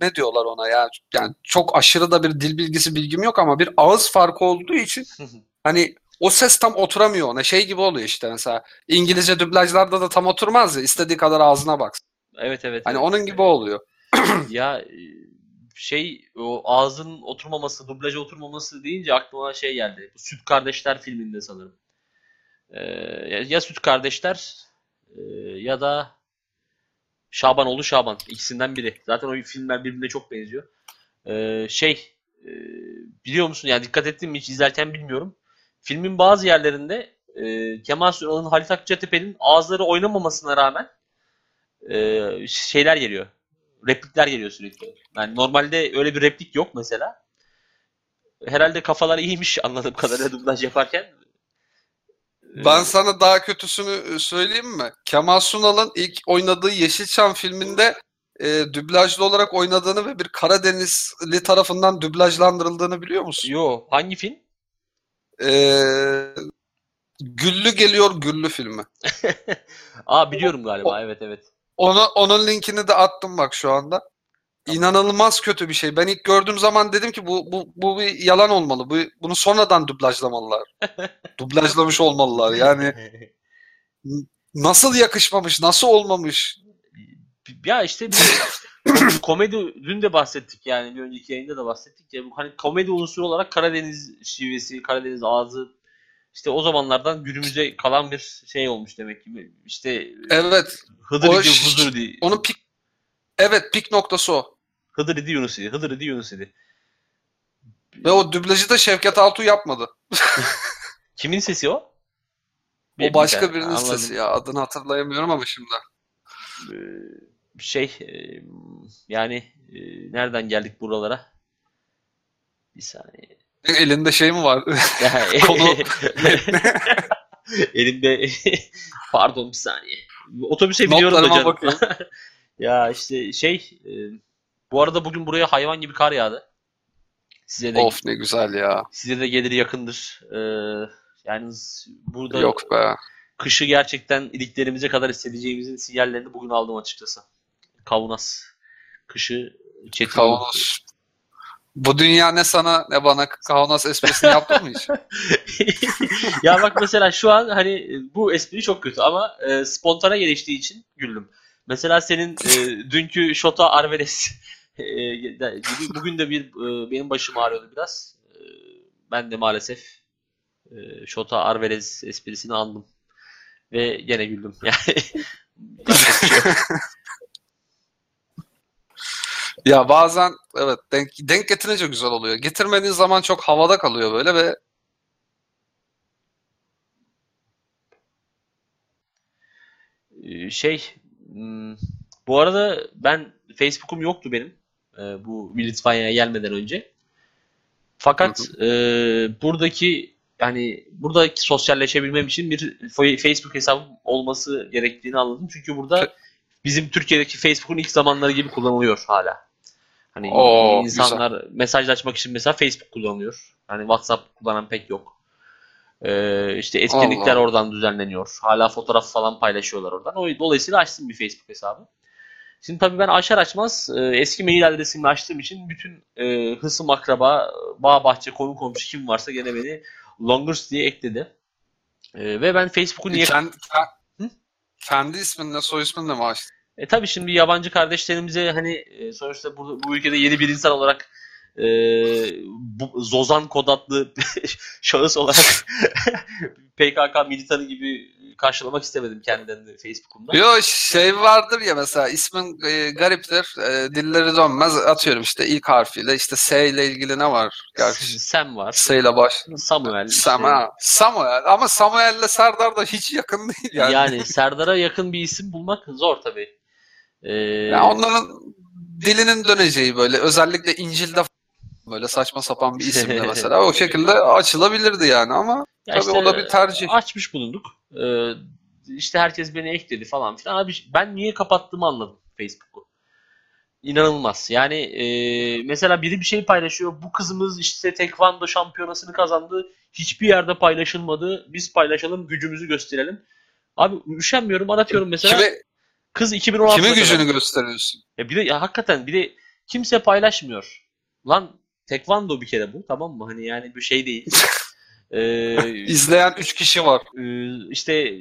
ne diyorlar ona ya yani çok aşırı da bir dil bilgisi bilgim yok ama bir ağız farkı olduğu için hani o ses tam oturamıyor ona şey gibi oluyor işte mesela İngilizce dublajlarda da tam oturmaz ya istediği kadar ağzına baksın. Evet evet. Hani evet. onun gibi oluyor. Ya e, şey o ağzın oturmaması, dublaja oturmaması deyince aklıma şey geldi. Bu Süt Kardeşler filminde sanırım. Ee, ya, Süt Kardeşler e, ya da Şabanoğlu Şaban. İkisinden biri. Zaten o filmler birbirine çok benziyor. Ee, şey e, biliyor musun? Yani dikkat ettim mi hiç izlerken bilmiyorum. Filmin bazı yerlerinde e, Kemal Sunal'ın Halit Akçatepe'nin ağızları oynamamasına rağmen e, şeyler geliyor. Replikler geliyor sürekli. Yani normalde öyle bir replik yok mesela. Herhalde kafalar iyiymiş anladığım kadarıyla dublaj yaparken. Ben sana daha kötüsünü e, söyleyeyim mi? Kemal Sunal'ın ilk oynadığı Yeşilçam filminde e, dublajlı olarak oynadığını ve bir Karadenizli tarafından dublajlandırıldığını biliyor musun? Yo, hangi film? E, Güllü Geliyor Güllü filmi. Aa biliyorum galiba. Evet evet. Onu, onun linkini de attım bak şu anda. İnanılmaz kötü bir şey. Ben ilk gördüğüm zaman dedim ki bu bu bu bir yalan olmalı. Bu bunu sonradan dublajlamalılar. Dublajlamış olmalılar. Yani nasıl yakışmamış, nasıl olmamış? Ya işte bir komedi dün de bahsettik yani bir önceki yayında da bahsettik ya bu hani komedi unsuru olarak Karadeniz şivesi, Karadeniz ağzı işte o zamanlardan günümüze kalan bir şey olmuş demek ki. İşte Evet. Hıdır idi, huzur idi. Onun pik Evet, pik noktası o. Hıdır idi, Yunus idi. Hıdır idi, Yunus idi. Ve o dublajı da Şevket Altuğ yapmadı. Kimin sesi o? O başka Bir- birinin anladım. sesi ya. Adını hatırlayamıyorum ama şimdi. Ee, şey e, yani e, nereden geldik buralara? Bir saniye. Elinde şey mi var? Ya, Konu- Elimde pardon bir saniye. Otobüse biniyorum da canım. ya işte şey e, bu arada bugün buraya hayvan gibi kar yağdı. Size de of ne güzel ya. size de gelir yakındır. Ee, yani burada Yok be. kışı gerçekten iliklerimize kadar hissedeceğimizin sinyallerini bugün aldım açıkçası. Kavunas. Kışı çetin. Kavanoz. Bu dünya ne sana ne bana kavanoz esprisini yaptın mı hiç? ya bak mesela şu an hani bu espri çok kötü ama e, spontane geliştiği için güldüm. Mesela senin e, dünkü Şota Arveles e, bugün de bir e, benim başım ağrıyordu biraz. E, ben de maalesef e, Şota Arveles esprisini andım. Ve gene güldüm. Yani yapacak bir şey yok. Ya bazen evet denk, denk getirince güzel oluyor. Getirmediğin zaman çok havada kalıyor böyle ve Ee, şey hmm, bu arada ben Facebook'um yoktu benim e, bu Litvanya'ya gelmeden önce. Fakat e, buradaki yani buradaki sosyalleşebilmem için bir fa- Facebook hesabım olması gerektiğini anladım. Çünkü burada bizim Türkiye'deki Facebook'un ilk zamanları gibi kullanılıyor hala. Hani Oo, insanlar mesajlaşmak için mesela Facebook kullanıyor. Hani WhatsApp kullanan pek yok. Ee, işte etkinlikler Allah. oradan düzenleniyor. Hala fotoğraf falan paylaşıyorlar oradan. O dolayısıyla açtım bir Facebook hesabı. Şimdi tabii ben açar açmaz e, eski mail adresimi açtığım için bütün e, hısım akraba, bağ bahçe, konu komşu kim varsa gene beni Longers diye ekledi. E, ve ben Facebook'u niye... Kend- Hı? kendi isminle soy isminle mi açtın? E tabii şimdi yabancı kardeşlerimize hani e, sonuçta bu, bu ülkede yeni bir insan olarak e, bu, Zozan kod adlı şahıs olarak PKK militanı gibi karşılamak istemedim kendilerini Facebook'umda. Yo şey vardır ya mesela ismin e, gariptir. E, dilleri dönmez. Atıyorum işte ilk harfiyle işte S ile ilgili ne var? Gerçi Sam var. S ile baş. Samuel. Sam, işte. ha. Samuel ama Samuel ile Serdar da hiç yakın değil yani. Yani Serdar'a yakın bir isim bulmak zor tabii. Ee, Yani onların dilinin döneceği böyle özellikle İncil'de böyle saçma sapan bir isimle mesela o şekilde açılabilirdi yani ama ya tabii o da bir tercih. Açmış bulunduk. Ee, işte herkes beni ekledi falan filan. Abi ben niye kapattığımı anladım Facebook'u. İnanılmaz. Yani e, mesela biri bir şey paylaşıyor. Bu kızımız işte tekvando şampiyonasını kazandı. Hiçbir yerde paylaşılmadı. Biz paylaşalım, gücümüzü gösterelim. Abi üşenmiyorum, aratıyorum mesela. Kime, Kız 2016 kime gücünü gösteriyorsun? Ya bir de ya hakikaten bir de kimse paylaşmıyor. Lan tekvando bir kere bu tamam mı? Hani yani bir şey değil. ee, İzleyen 3 kişi var. e, işte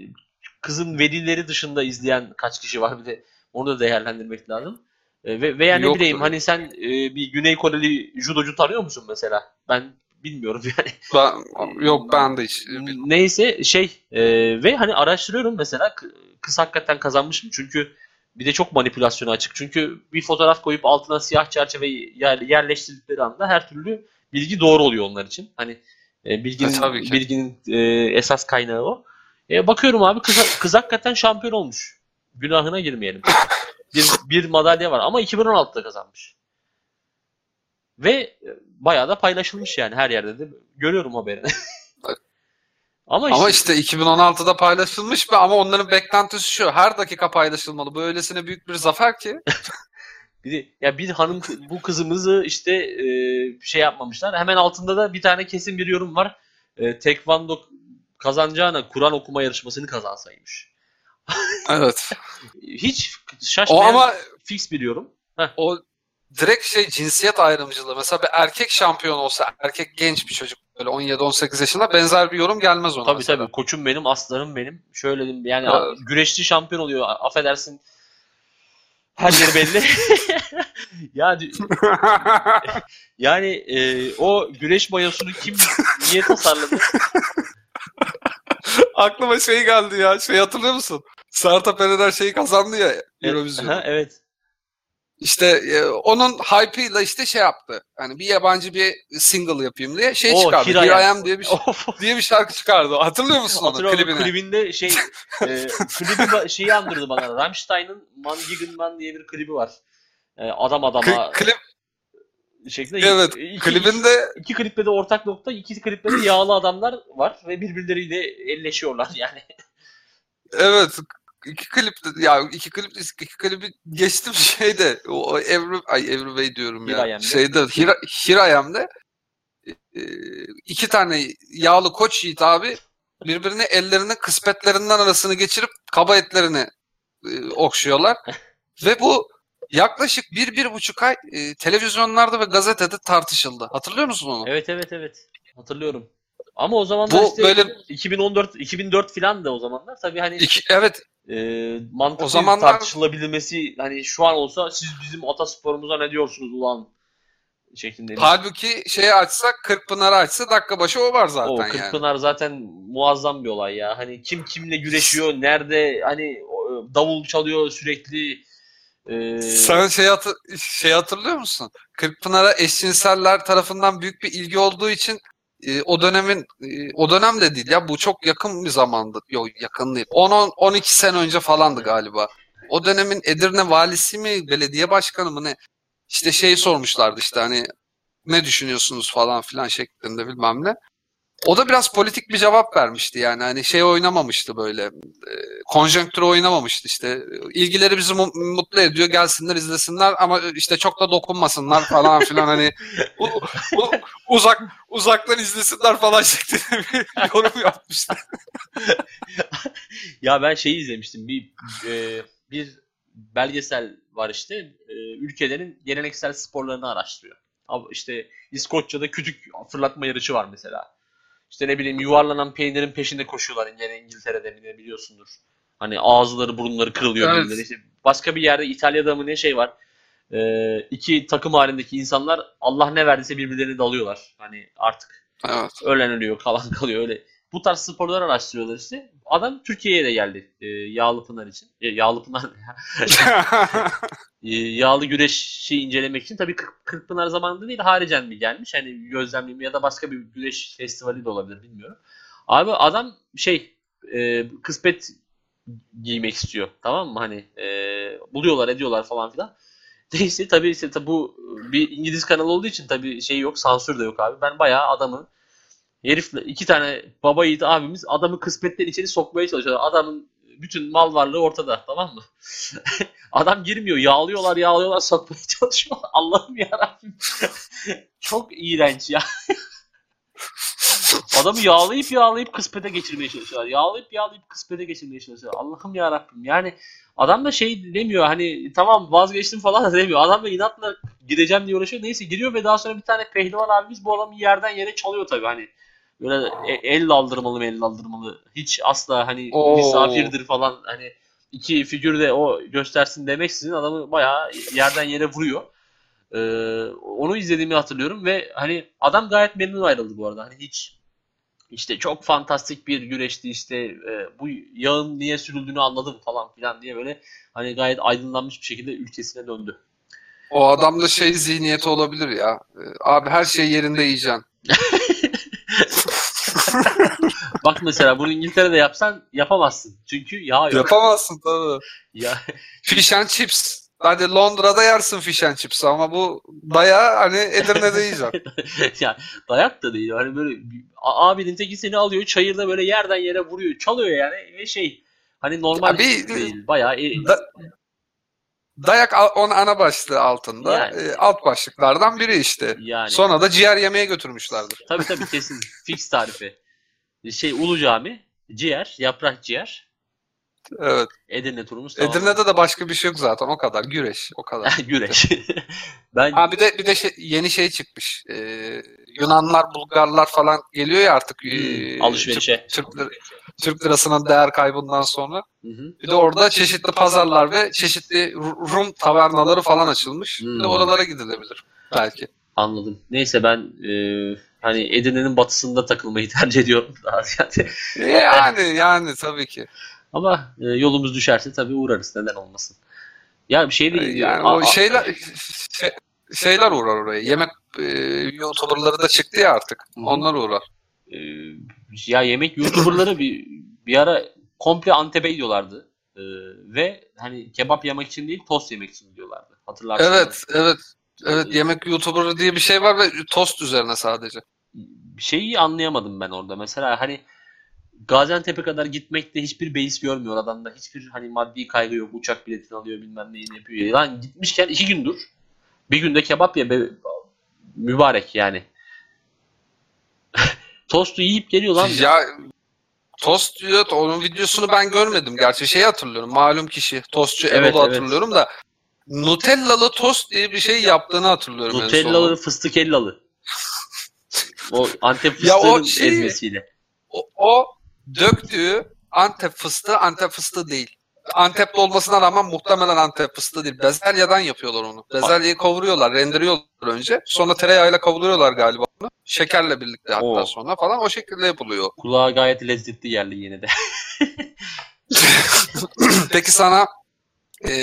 kızın velileri dışında izleyen kaç kişi var bir de onu da değerlendirmek lazım. E, ve veya ne Yok. bileyim hani sen e, bir Güney Koreli judocu tanıyor musun mesela? Ben bilmiyorum yani. Ben, yok ben de hiç. Neyse şey e, ve hani araştırıyorum mesela kız hakikaten kazanmış mı? Çünkü bir de çok manipülasyona açık. Çünkü bir fotoğraf koyup altına siyah çerçeve yer, yerleştirdikleri anda her türlü bilgi doğru oluyor onlar için. Hani e, bilginin E, bilginin e, esas kaynağı o. E, bakıyorum abi kız, kız hakikaten şampiyon olmuş. Günahına girmeyelim. Bir, bir madalya var ama 2016'da kazanmış. Ve e, bayağı da paylaşılmış yani her yerde de görüyorum haberini. ama işte, Ama işte 2016'da paylaşılmış mı? Ama onların beklentisi şu. Her dakika paylaşılmalı. Bu öylesine büyük bir zafer ki. bir de, ya bir hanım bu kızımızı işte e, şey yapmamışlar. Hemen altında da bir tane kesin bir yorum var. E, tekvando kazanacağına Kur'an okuma yarışmasını kazansaymış. Evet. Hiç O şaşmayan ama fix bir yorum. o direkt şey cinsiyet ayrımcılığı. Mesela bir erkek şampiyon olsa, erkek genç bir çocuk böyle 17-18 yaşında benzer bir yorum gelmez ona. Tabii mesela. tabii koçum benim, aslanım benim. Şöyle diyeyim, yani Evet. güreşçi şampiyon oluyor. Affedersin. Her yeri belli. yani yani e, o güreş mayosunu kim niye tasarladı? Aklıma şey geldi ya. Şey hatırlıyor musun? Sertab Erener şeyi kazandı ya Eurovision'u. Ha, evet. İşte e, onun hype'ıyla işte şey yaptı. Hani bir yabancı bir single yapayım diye şey O, çıkardı. Here I Am. Diye bir diye bir şarkı çıkardı. Hatırlıyor musun onu klibini? klibinde şey e, klibi şeyi andırdı bana. Rammstein'ın Man gegen Man diye bir klibi var. E, adam adama Kli- klip şeklinde. evet iki, klibinde iki klipte de ortak nokta, iki klipte de yağlı adamlar var ve birbirleriyle elleşiyorlar yani. evet iki klip ya iki klip iki klibi geçtim şeyde o Every ay Way diyorum ya. Şeyde I Am'de e, iki tane yağlı koç yiğit abi birbirine ellerinin kısmetlerinden arasını geçirip kaba etlerini e, okşuyorlar. Ve bu yaklaşık bir, bir buçuk ay e, televizyonlarda ve gazetede tartışıldı. Hatırlıyor musun onu? Evet evet evet. Hatırlıyorum. Ama o zamanlar Bu işte böyle- 2014 2004 filan da o zamanlar tabii hani İki, evet e, mantıklı O zamanlar- tartışılabilmesi hani şu an olsa siz bizim atasporumuza ne diyorsunuz ulan şeklinde. halbuki şeyi açsak Kırkpınar'ı açsa dakika başı o var zaten o yani. Kırkpınar zaten muazzam bir olay ya. Hani kim kimle güreşiyor, nerede hani o, davul çalıyor sürekli. e, Sen şey, hatır, şey hatırlıyor musun? Kırkpınar'a eşcinseller tarafından büyük bir ilgi olduğu için e, o dönemin e, o dönem de değil ya bu çok yakın bir zamandı. Yok yakın değil. 10 12 sene önce falandı galiba. O dönemin Edirne valisi mi, belediye başkanı mı ne? İşte şeyi sormuşlardı işte hani ne düşünüyorsunuz falan filan şeklinde bilmem ne. O da biraz politik bir cevap vermişti yani hani şey oynamamıştı böyle e, konjonktürü oynamamıştı işte ilgileri bizi mu- mutlu ediyor gelsinler izlesinler ama işte çok da dokunmasınlar falan filan hani u- u- uzak uzaktan izlesinler falan şeklinde bir yorum yapmıştı. Ya ben şeyi izlemiştim. Bir e, bir belgesel var işte. E, ülkelerin geleneksel sporlarını araştırıyor. İşte İskoçya'da kütük fırlatma yarışı var mesela. İşte ne bileyim yuvarlanan peynirin peşinde koşuyorlar. Yine İngiltere'de mi ne biliyorsundur. Hani ağızları burunları kırılıyor Evet. İşte başka bir yerde İtalya'da mı ne şey var. E, iki takım halindeki insanlar Allah ne verdiyse birbirlerini dalıyorlar. Hani artık Evet. ölen ölüyor, kalan kalıyor öyle. Bu tarz sporlar araştırıyorlar işte. Adam Türkiye'ye de geldi e, Yağlı Pınar için. E, Yağlı Pınar e, yağlı güreşi incelemek için tabii Kırkpınar zamanında değil haricen mi gelmiş? Hani gözlemleyeyim ya da başka bir güreş festivali de olabilir bilmiyorum. Abi adam şey e, kısmet giymek istiyor. Tamam mı? Hani e, buluyorlar ediyorlar falan filan. Neyse tabii işte tabii bu bir İngiliz kanalı olduğu için tabii şey yok sansür de yok abi. Ben bayağı adamı herifle iki tane baba yiğit abimiz adamı kısmetten içeri sokmaya çalışıyor. Adamın bütün mal varlığı ortada tamam mı? Adam girmiyor. Yağlıyorlar yağlıyorlar sokmaya çalışıyorlar. Allah'ım yarabbim. Çok iğrenç ya. Adamı yağlayıp yağlayıp kıspete geçirmeye çalışıyorlar. Yağlayıp yağlayıp kıspete geçirmeye çalışıyorlar. Allah'ım ya Rabbim. Yani adam da şey demiyor hani tamam vazgeçtim falan da demiyor. Adam da inatla gireceğim diye uğraşıyor. Neyse giriyor ve daha sonra bir tane pehlivan abimiz bu adamı yerden yere çalıyor tabii hani. Böyle e, el aldırmalı mı el aldırmalı. Hiç asla hani Oo. misafirdir falan hani iki figür de o göstersin demek sizin adamı bayağı yerden yere vuruyor. Ee, onu izlediğimi hatırlıyorum ve hani adam gayet memnun ayrıldı bu arada. Hani hiç işte çok fantastik bir güreşti işte e, bu yağın niye sürüldüğünü anladım falan filan diye böyle hani gayet aydınlanmış bir şekilde ülkesine döndü. O adamda şey zihniyeti olabilir ya. E, abi her şey yerinde yiyeceksin. Bak mesela bunu İngiltere'de yapsan yapamazsın. Çünkü yağ yok. Yapamazsın tabii. ya. Fish and chips. Hadi Londra'da yersin fish and chips ama bu daya hani Edirne'de yiyeceksin. ya dayak da değil. Hani böyle abinin teki seni alıyor çayırda böyle yerden yere vuruyor. Çalıyor yani ve şey hani normal bir, değil. Bayağı da, dayak on ana başlığı altında. Yani. E, alt başlıklardan biri işte. Yani. Sonra da ciğer yemeye götürmüşlerdir. Tabii tabii kesin. Fix tarifi. Şey Ulu Cami, ciğer, yaprak ciğer. Evet. Edirne turumuz tamam. Edirne'de de başka bir şey yok zaten o kadar. Güreş o kadar. Güreş. ben ha bir de bir de şey, yeni şey çıkmış. Ee, Yunanlar, Bulgarlar falan geliyor ya artık. Hmm, alışverişe. Türk, Türk, Türk lirasının değer kaybından sonra. Hı hı. Bir de orada çeşitli pazarlar ve çeşitli Rum tavernaları falan açılmış. Hmm. Bir de hmm. oralara gidilebilir belki. Anladım. Neyse ben e, hani Edirne'nin batısında takılmayı tercih ediyorum daha ziyade. Yani yani tabii ki. Ama e, yolumuz düşerse tabii uğrarız. Neden olmasın. Ya bir şey değil. Yani o şeyler şey, şeyler uğrar oraya. Yemek e, YouTuber'ları da çıktı ya artık. Hı-hı. Onlar uğrar. E, ya yemek YouTuber'ları bir bir ara komple Antep'e gidiyorlardı. E, ve hani kebap yemek için değil tost yemek için gidiyorlardı. Hatırlarsın. Evet, evet. Evet, yemek YouTuber'ı diye bir şey var ve tost üzerine sadece. Bir şeyi anlayamadım ben orada. Mesela hani Gaziantep'e kadar gitmekte hiçbir beis görmüyor adamda. Hiçbir hani maddi kaygı yok. Uçak biletini alıyor bilmem neyini yapıyor. Lan gitmişken iki gün dur. Bir günde kebap ye be, mübarek yani. Tostu yiyip geliyor lan. Ya Tost diyor onun videosunu ben görmedim. Gerçi şey hatırlıyorum. Malum kişi. Tostçu evet, Erol'u evet. hatırlıyorum da Nutellalı tost diye bir şey yaptığını hatırlıyorum. Nutellalı fıstık ellalı. o Antep fıstığının ya o şey, ezmesiyle. O, o döktüğü Antep fıstığı Antep fıstığı değil. Antep'te olmasına rağmen muhtemelen Antep fıstığı değil. Bezelye'den yapıyorlar onu. Bezelyeyi kavuruyorlar, rendeliyorlar önce. Sonra tereyağıyla kavuruyorlar galiba onu. Şekerle birlikte hatta Oo. sonra falan o şekilde yapılıyor. Kulağa gayet lezzetli geldi yine de. Peki sana e,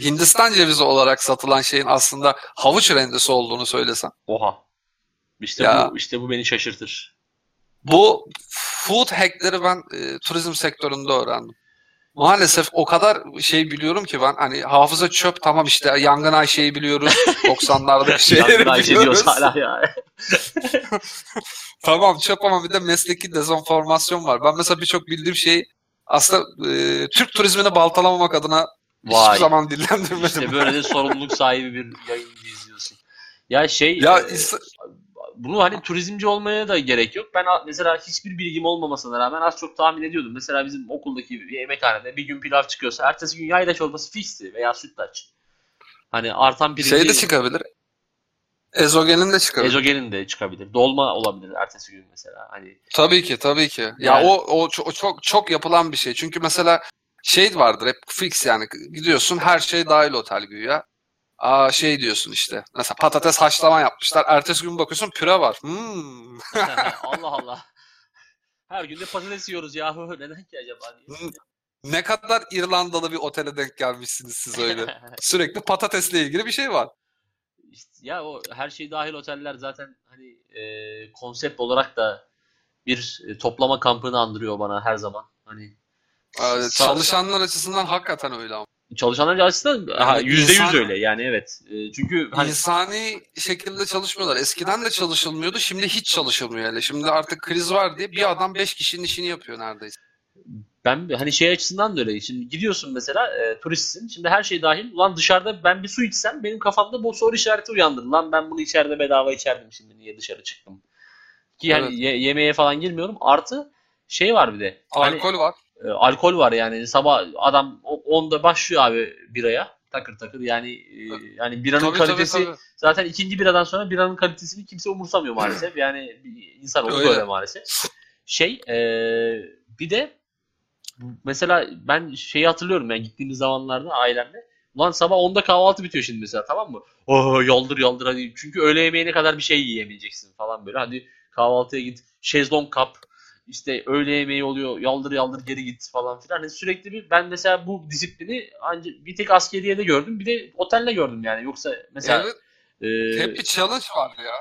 Hindistan cevizi olarak satılan şeyin aslında havuç rendesi olduğunu söylesem. Oha. İşte ya, bu işte bu beni şaşırtır. Bu food hackleri ben e, turizm sektöründe öğrendim. Maalesef o kadar şey biliyorum ki ben hani hafıza çöp tamam işte yangın Ayşe'yi biliyoruz 90'lardaki şeyleri yangın Ayşe biliyoruz. hala ya. tamam çöp ama bir de mesleki dezenformasyon var. Ben mesela birçok bildiğim şey aslında e, Türk turizmini baltalamamak adına Vay. hiçbir zaman dillendirmedim. İşte böyle de sorumluluk sahibi bir yayın izliyorsun. Ya şey ya, e, bunu hani turizmci olmaya da gerek yok. Ben mesela hiçbir bilgim olmamasına rağmen az çok tahmin ediyordum. Mesela bizim okuldaki bir yemekhanede bir gün pilav çıkıyorsa ertesi gün yayla çorbası fixti veya sütlaç. Hani artan pirinci... Şey de çıkabilir. Ezogelin de çıkabilir. Ezogelin de çıkabilir. Dolma olabilir ertesi gün mesela. Hani Tabii ki, tabii ki. Yani... Ya o o çok çok yapılan bir şey. Çünkü mesela şey vardır hep fix yani gidiyorsun her şey dahil otel güya. Aa şey diyorsun işte. Mesela patates haşlama yapmışlar. Ertesi gün bakıyorsun püre var. Hmm. Allah Allah. Her gün de patates yiyoruz yahu. Neden ki acaba diye. Ne kadar İrlandalı bir otele denk gelmişsiniz siz öyle. Sürekli patatesle ilgili bir şey var. İşte ya o her şey dahil oteller zaten hani e, konsept olarak da bir e, toplama kampını andırıyor bana her zaman. Hani çalışanlar açısından hakikaten öyle ama. çalışanlar açısından Yani yüzde yüz öyle yani evet. E, çünkü hani İnsani şekilde çalışmıyorlar. Eskiden de çalışılmıyordu. Şimdi hiç çalışılmıyor hele. Şimdi artık kriz var diye bir adam beş kişinin işini yapıyor neredeyse. ben hani şey açısından da öyle. Şimdi gidiyorsun mesela e, turistsin. Şimdi her şey dahil. Ulan dışarıda ben bir su içsem benim kafamda bu soru işareti uyandırır. Lan ben bunu içeride bedava içerdim şimdi niye dışarı çıktım. Ki yani Evet. ye- yemeğe falan girmiyorum. Artı şey var bir de. Hani, Alkol var. E, alkol var yani. Sabah adam o- 10'da başlıyor abi biraya. Takır takır yani e, yani biranın Tabii, tabii, kalitesi tabii. zaten ikinci biradan sonra biranın kalitesini kimse umursamıyor maalesef. Yani insan oldu Öyle. böyle maalesef. Şey e, bir de mesela ben şeyi hatırlıyorum yani gittiğimiz zamanlarda ailemle. Ulan sabah 10'da kahvaltı bitiyor şimdi mesela tamam mı? Oh yaldır yaldır hadi. Çünkü öğle yemeğine kadar bir şey yiyemeyeceksin falan böyle. Hadi kahvaltıya git. Şezlong kap. İşte öğle yemeği oluyor. Yaldır yaldır geri git falan filan. Hani sürekli bir ben mesela bu disiplini ancak bir tek askeriyede gördüm. Bir de otelde gördüm yani. Yoksa mesela Evet. e, Hep bir challenge var ya.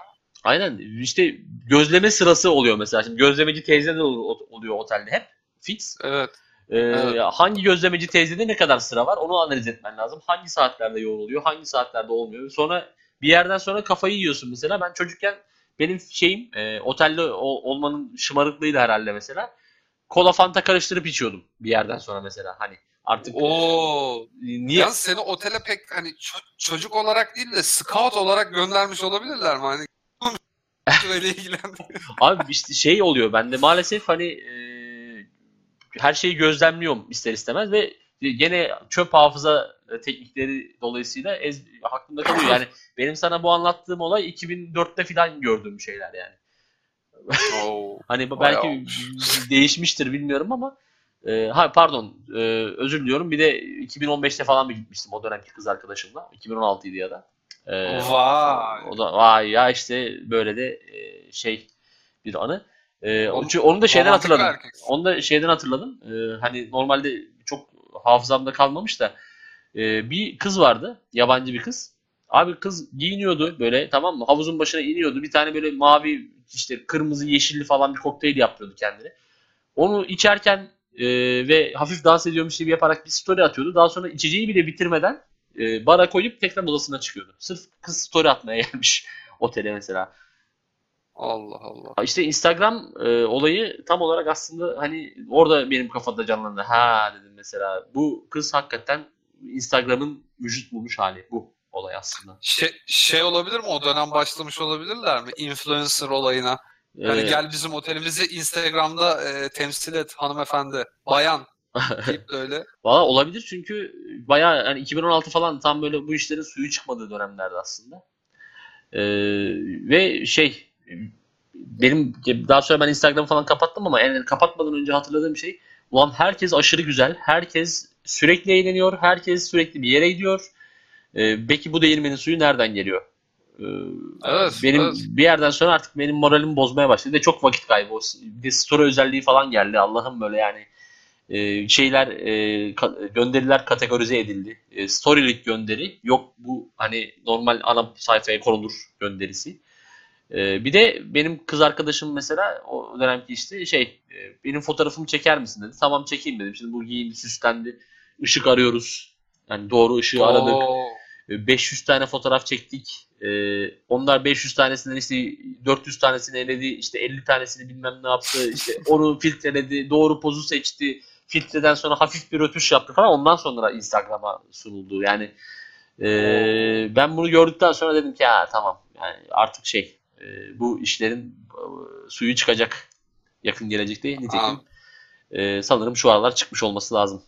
Aynen işte gözleme sırası oluyor mesela. Şimdi gözlemeci teyzeler ol- oluyor otelde hep fix. Evet. Ee, Evet. Hangi gözlemeci teyzede ne kadar sıra var onu analiz etmen lazım. Hangi saatlerde yoğun oluyor, hangi saatlerde olmuyor. Sonra bir yerden sonra kafayı yiyorsun mesela. Ben çocukken benim şeyim e, otelde o- olmanın şımarıklığıydı herhalde mesela. Kola fanta karıştırıp içiyordum bir yerden sonra mesela. Hani artık Oo. niye Yalnız seni otele pek hani ço- çocuk olarak değil de scout olarak göndermiş olabilirler mi? Hani böyle ilgilen. Abi işte şey oluyor bende maalesef hani e, her şeyi gözlemliyorum ister istemez ve gene çöp hafıza teknikleri dolayısıyla ez, aklımda kalıyor. Yani benim sana bu anlattığım olay 2004'te falan gördüğüm şeyler yani. Oo. Hani belki olmuş. değişmiştir bilmiyorum ama e, ha pardon e, özür diliyorum. Bir de 2015'te falan bir gitmiştim o dönemki kız arkadaşımla. 2016'ydı ya da. E, Vay. o da vay ya işte böyle de e, şey bir anı. E, çünkü onu da şeyden hatırladım. Onu da şeyden hatırladım. E, hani normalde çok hafızamda kalmamış da e, bir kız vardı. Yabancı bir kız. Abi kız giyiniyordu böyle tamam mı? Havuzun başına iniyordu. Bir tane böyle mavi işte kırmızı yeşilli falan bir kokteyl yapıyordu kendine. Onu içerken e, ve hafif dans ediyormuş gibi yaparak bir story atıyordu. Daha sonra içeceği bile bitirmeden e, bara koyup tekrar odasına çıkıyordu. Sırf kız story atmaya gelmiş otele mesela. Allah Allah. İşte Instagram e, olayı tam olarak aslında hani orada benim kafada canlandı. Ha dedim mesela bu kız hakikaten Instagram'ın vücut bulmuş hali bu olay aslında. Şey, şey olabilir mi? O dönem başlamış olabilirler mi? Influencer olayına. Yani Ee, gel bizim otelimizi Instagram'da e, temsil et hanımefendi. Bayan. deyip böyle. Valla olabilir çünkü bayağı hani 2016 falan tam böyle bu işlerin suyu çıkmadığı dönemlerde aslında. Ee, ve şey benim daha sonra ben Instagram'ı falan kapattım ama yani kapatmadan önce hatırladığım şey ulan herkes aşırı güzel. Herkes sürekli eğleniyor. Herkes sürekli bir yere gidiyor. Ee, peki bu değirmenin suyu nereden geliyor? Ee, Evet, benim evet. bir yerden sonra artık benim moralimi bozmaya başladı. De çok vakit kaybı. Bir de story özelliği falan geldi. Allah'ım böyle yani e, şeyler e, ka- gönderiler kategorize edildi. E, storylik gönderi yok bu hani normal ana sayfaya konulur gönderisi. E, bir de benim kız arkadaşım mesela o dönemki işte şey e, benim fotoğrafımı çeker misin dedi. Tamam çekeyim dedim. Şimdi bu giyindi süslendi. Işık arıyoruz. Yani doğru ışığı aradık. Oo. E, 500 tane fotoğraf çektik. Ee, onlar 500 tanesinden işte 400 tanesini eledi, işte 50 tanesini bilmem ne yaptı, işte onu filtreledi, doğru pozu seçti, filtreden sonra hafif bir rötuş yaptı falan. Ondan sonra Instagram'a sunuldu. Yani e, ben bunu gördükten sonra dedim ki ya tamam yani artık şey e, bu işlerin e, suyu çıkacak yakın gelecekte. Nitekim e, sanırım şu aralar çıkmış olması lazım.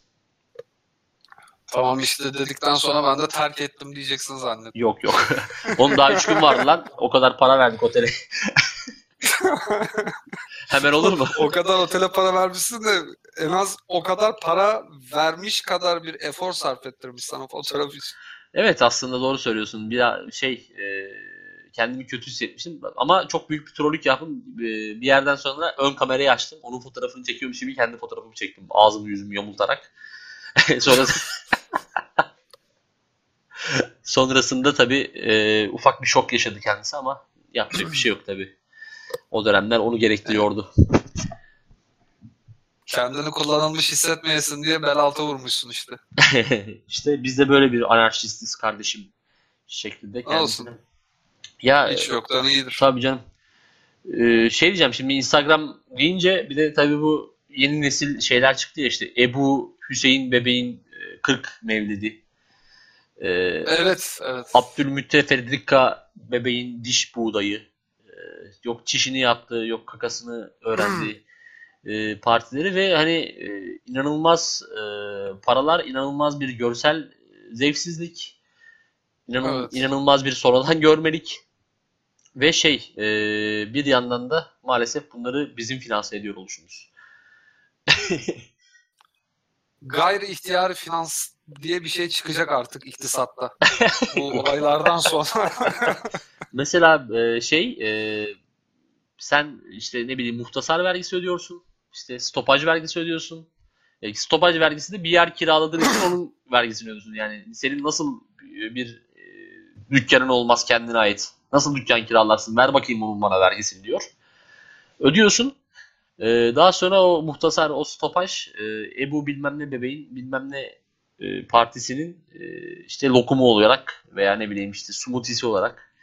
Tamam işte dedikten sonra ben de terk ettim diyeceksin zannettim. Yok yok. Onun daha 3 gün vardı lan. O kadar para verdik otele. Hemen olur mu? o kadar otele para vermişsin de en az o kadar para vermiş kadar bir efor sarf ettirmiş sana fotoğraf için. Evet aslında doğru söylüyorsun. Bir şey e, kendimi kötü hissetmiştim. Ama çok büyük bir trollük yaptım. E, bir yerden sonra ön kamerayı açtım. Onun fotoğrafını çekiyormuş gibi kendi fotoğrafımı çektim. Ağzımı yüzümü yamultarak. sonra sonrasında tabii e, ufak bir şok yaşadı kendisi ama yapacak bir şey yok tabii. O dönemler onu gerektiriyordu. Kendini kullanılmış hissetmeyesin diye bel altı vurmuşsun işte. İşte biz de böyle bir anarşistiz kardeşim şeklinde kendisine. Olsun. Ya, Hiç yoktan iyidir. Tabii canım. Ee, şey diyeceğim şimdi Instagram deyince bir de tabii bu yeni nesil şeyler çıktı ya işte Ebu Hüseyin bebeğin 40 e, mevlidi. Ee, evet, evet. Abdülmüttefedrika bebeğin diş buğdayı. Ee, yok çişini yaptı, yok kakasını öğrendi. e, partileri ve hani e, inanılmaz e, paralar, inanılmaz bir görsel zevksizlik, inanıl, evet. inanılmaz bir sonradan görmelik ve şey e, bir yandan da maalesef bunları bizim finanse ediyor oluşumuz. Gayri ihtiyari finans diye bir şey çıkacak artık iktisatta. Bu olaylardan sonra. Mesela e, şey e, sen işte ne bileyim muhtasar vergisi ödüyorsun işte stopaj vergisi ödüyorsun. E, stopaj vergisi de bir yer kiraladığın için onun vergisini ödüyorsun. Yani senin nasıl bir dükkanın olmaz kendine ait. Nasıl dükkan kiralarsın? Ver bakayım onun bana vergisini diyor. Ödüyorsun. E, daha sonra o muhtasar, o stopaj e, Ebu bilmem ne bebeğin bilmem ne e, partisinin e, işte lokumu olarak veya ne bileyim işte sumutisi olarak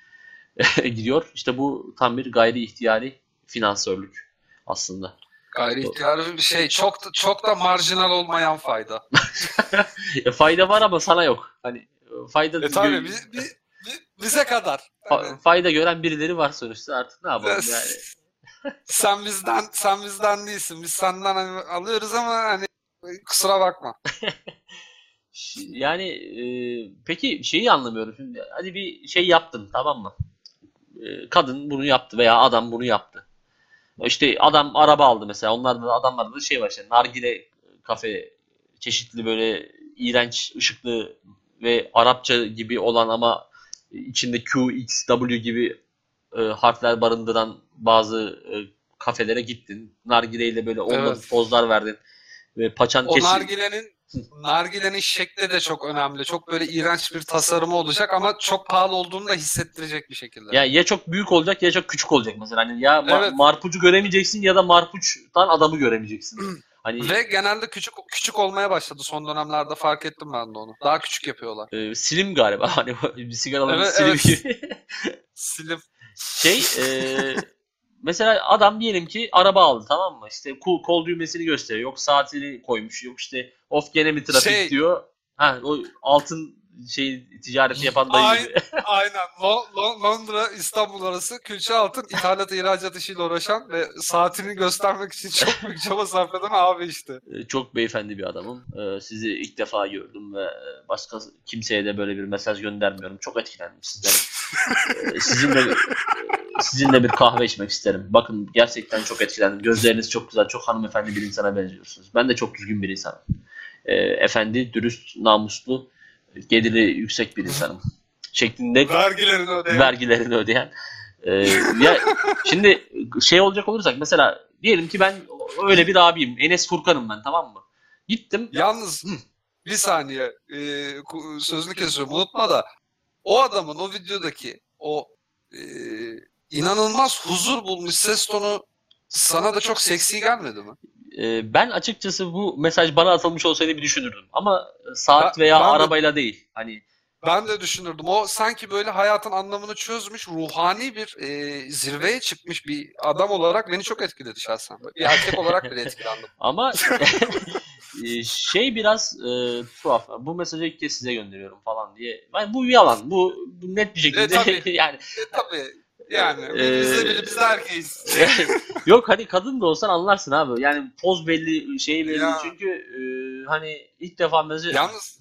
gidiyor. İşte bu tam bir gayri ihtiyari finansörlük aslında. Gayri ihtiyari bir şey çok çok da marjinal olmayan fayda. e, fayda var ama sana yok. Hani fayda e, tabii biz, biz, bize kadar. Hani... Fayda gören birileri var sonuçta artık ne yapalım yani. Sen bizden sen bizden değilsin. Biz senden hani alıyoruz ama hani kusura bakma. yani e, peki şeyi anlamıyorum şimdi. Hadi bir şey yaptın tamam mı? E, kadın bunu yaptı veya adam bunu yaptı. İşte adam araba aldı mesela. Onlarda da adamlarda da şey var işte nargile kafe çeşitli böyle iğrenç ışıklı ve Arapça gibi olan ama içinde Q, X, W gibi e, harfler barındıran bazı e, kafelere gittin. Nargileyle böyle onunla evet. pozlar verdin. Ve paçan o kesin... nargilenin nargilenin şekli de çok önemli. Çok böyle iğrenç bir tasarımı olacak ama çok pahalı olduğunu da hissettirecek bir şekilde. Ya ya çok büyük olacak ya çok küçük olacak mesela. Hani ya ma- evet. marpucu göremeyeceksin ya da marpuçtan adamı göremeyeceksin. Hani Ve genelde küçük küçük olmaya başladı son dönemlerde fark ettim ben de onu. Daha küçük yapıyorlar. E, slim galiba hani bir sigaralı evet, slim evet. gibi. slim. Şey e, mesela adam diyelim ki araba aldı tamam mı? İşte kol, kol düğmesini gösteriyor. Yok saatini koymuş. Yok işte of gene mi trafik şey, diyor. Ha o altın şey ticareti yapan dayı gibi. Aynen. Londra İstanbul arası külçe altın ithalat ihracat işiyle uğraşan ve saatini göstermek için çok büyük çaba sarf eden abi işte. Ee, çok beyefendi bir adamım. Ee, sizi ilk defa gördüm ve e, başka kimseye de böyle bir mesaj göndermiyorum. Çok etkilendim sizden. Ee, sizinle e, sizinle bir kahve içmek isterim. Bakın gerçekten çok etkilendim. Gözleriniz çok güzel. Çok hanımefendi bir insana benziyorsunuz. Ben de çok düzgün bir insanım. Efendi, dürüst, namuslu geliri yüksek bir insanım şeklinde vergilerini ödeyen. Vergilerini ödeyen. Ee, ya şimdi şey olacak olursak mesela diyelim ki ben öyle bir abiyim. Enes Furkan'ım ben tamam mı? Gittim. Yalnız bir saniye e, sözünü kesiyorum unutma da o adamın o videodaki o e, inanılmaz huzur bulmuş ses tonu sana da çok seksi gelmedi mi? Ee, ben açıkçası bu mesaj bana atılmış olsaydı bir düşünürdüm. Ama saat veya ben arabayla de, değil. Hani ben de düşünürdüm. O sanki böyle hayatın anlamını çözmüş, ruhani bir e, zirveye çıkmış bir adam olarak beni çok etkiledi şahsen. Bir erkek olarak bile etkilendim. Ama e, şey biraz e, tuhaf. Bu mesajı ilk kez size gönderiyorum falan diye. Yani bu yalan. Bu, bu net bir şekilde. E, tabii. yani e, tabii. Yani ee, biz de biz de erkeğiz. Yok hani kadın da olsan anlarsın abi. Yani poz belli, şey belli. Ya. Çünkü e, hani ilk defa mesaj... Yalnız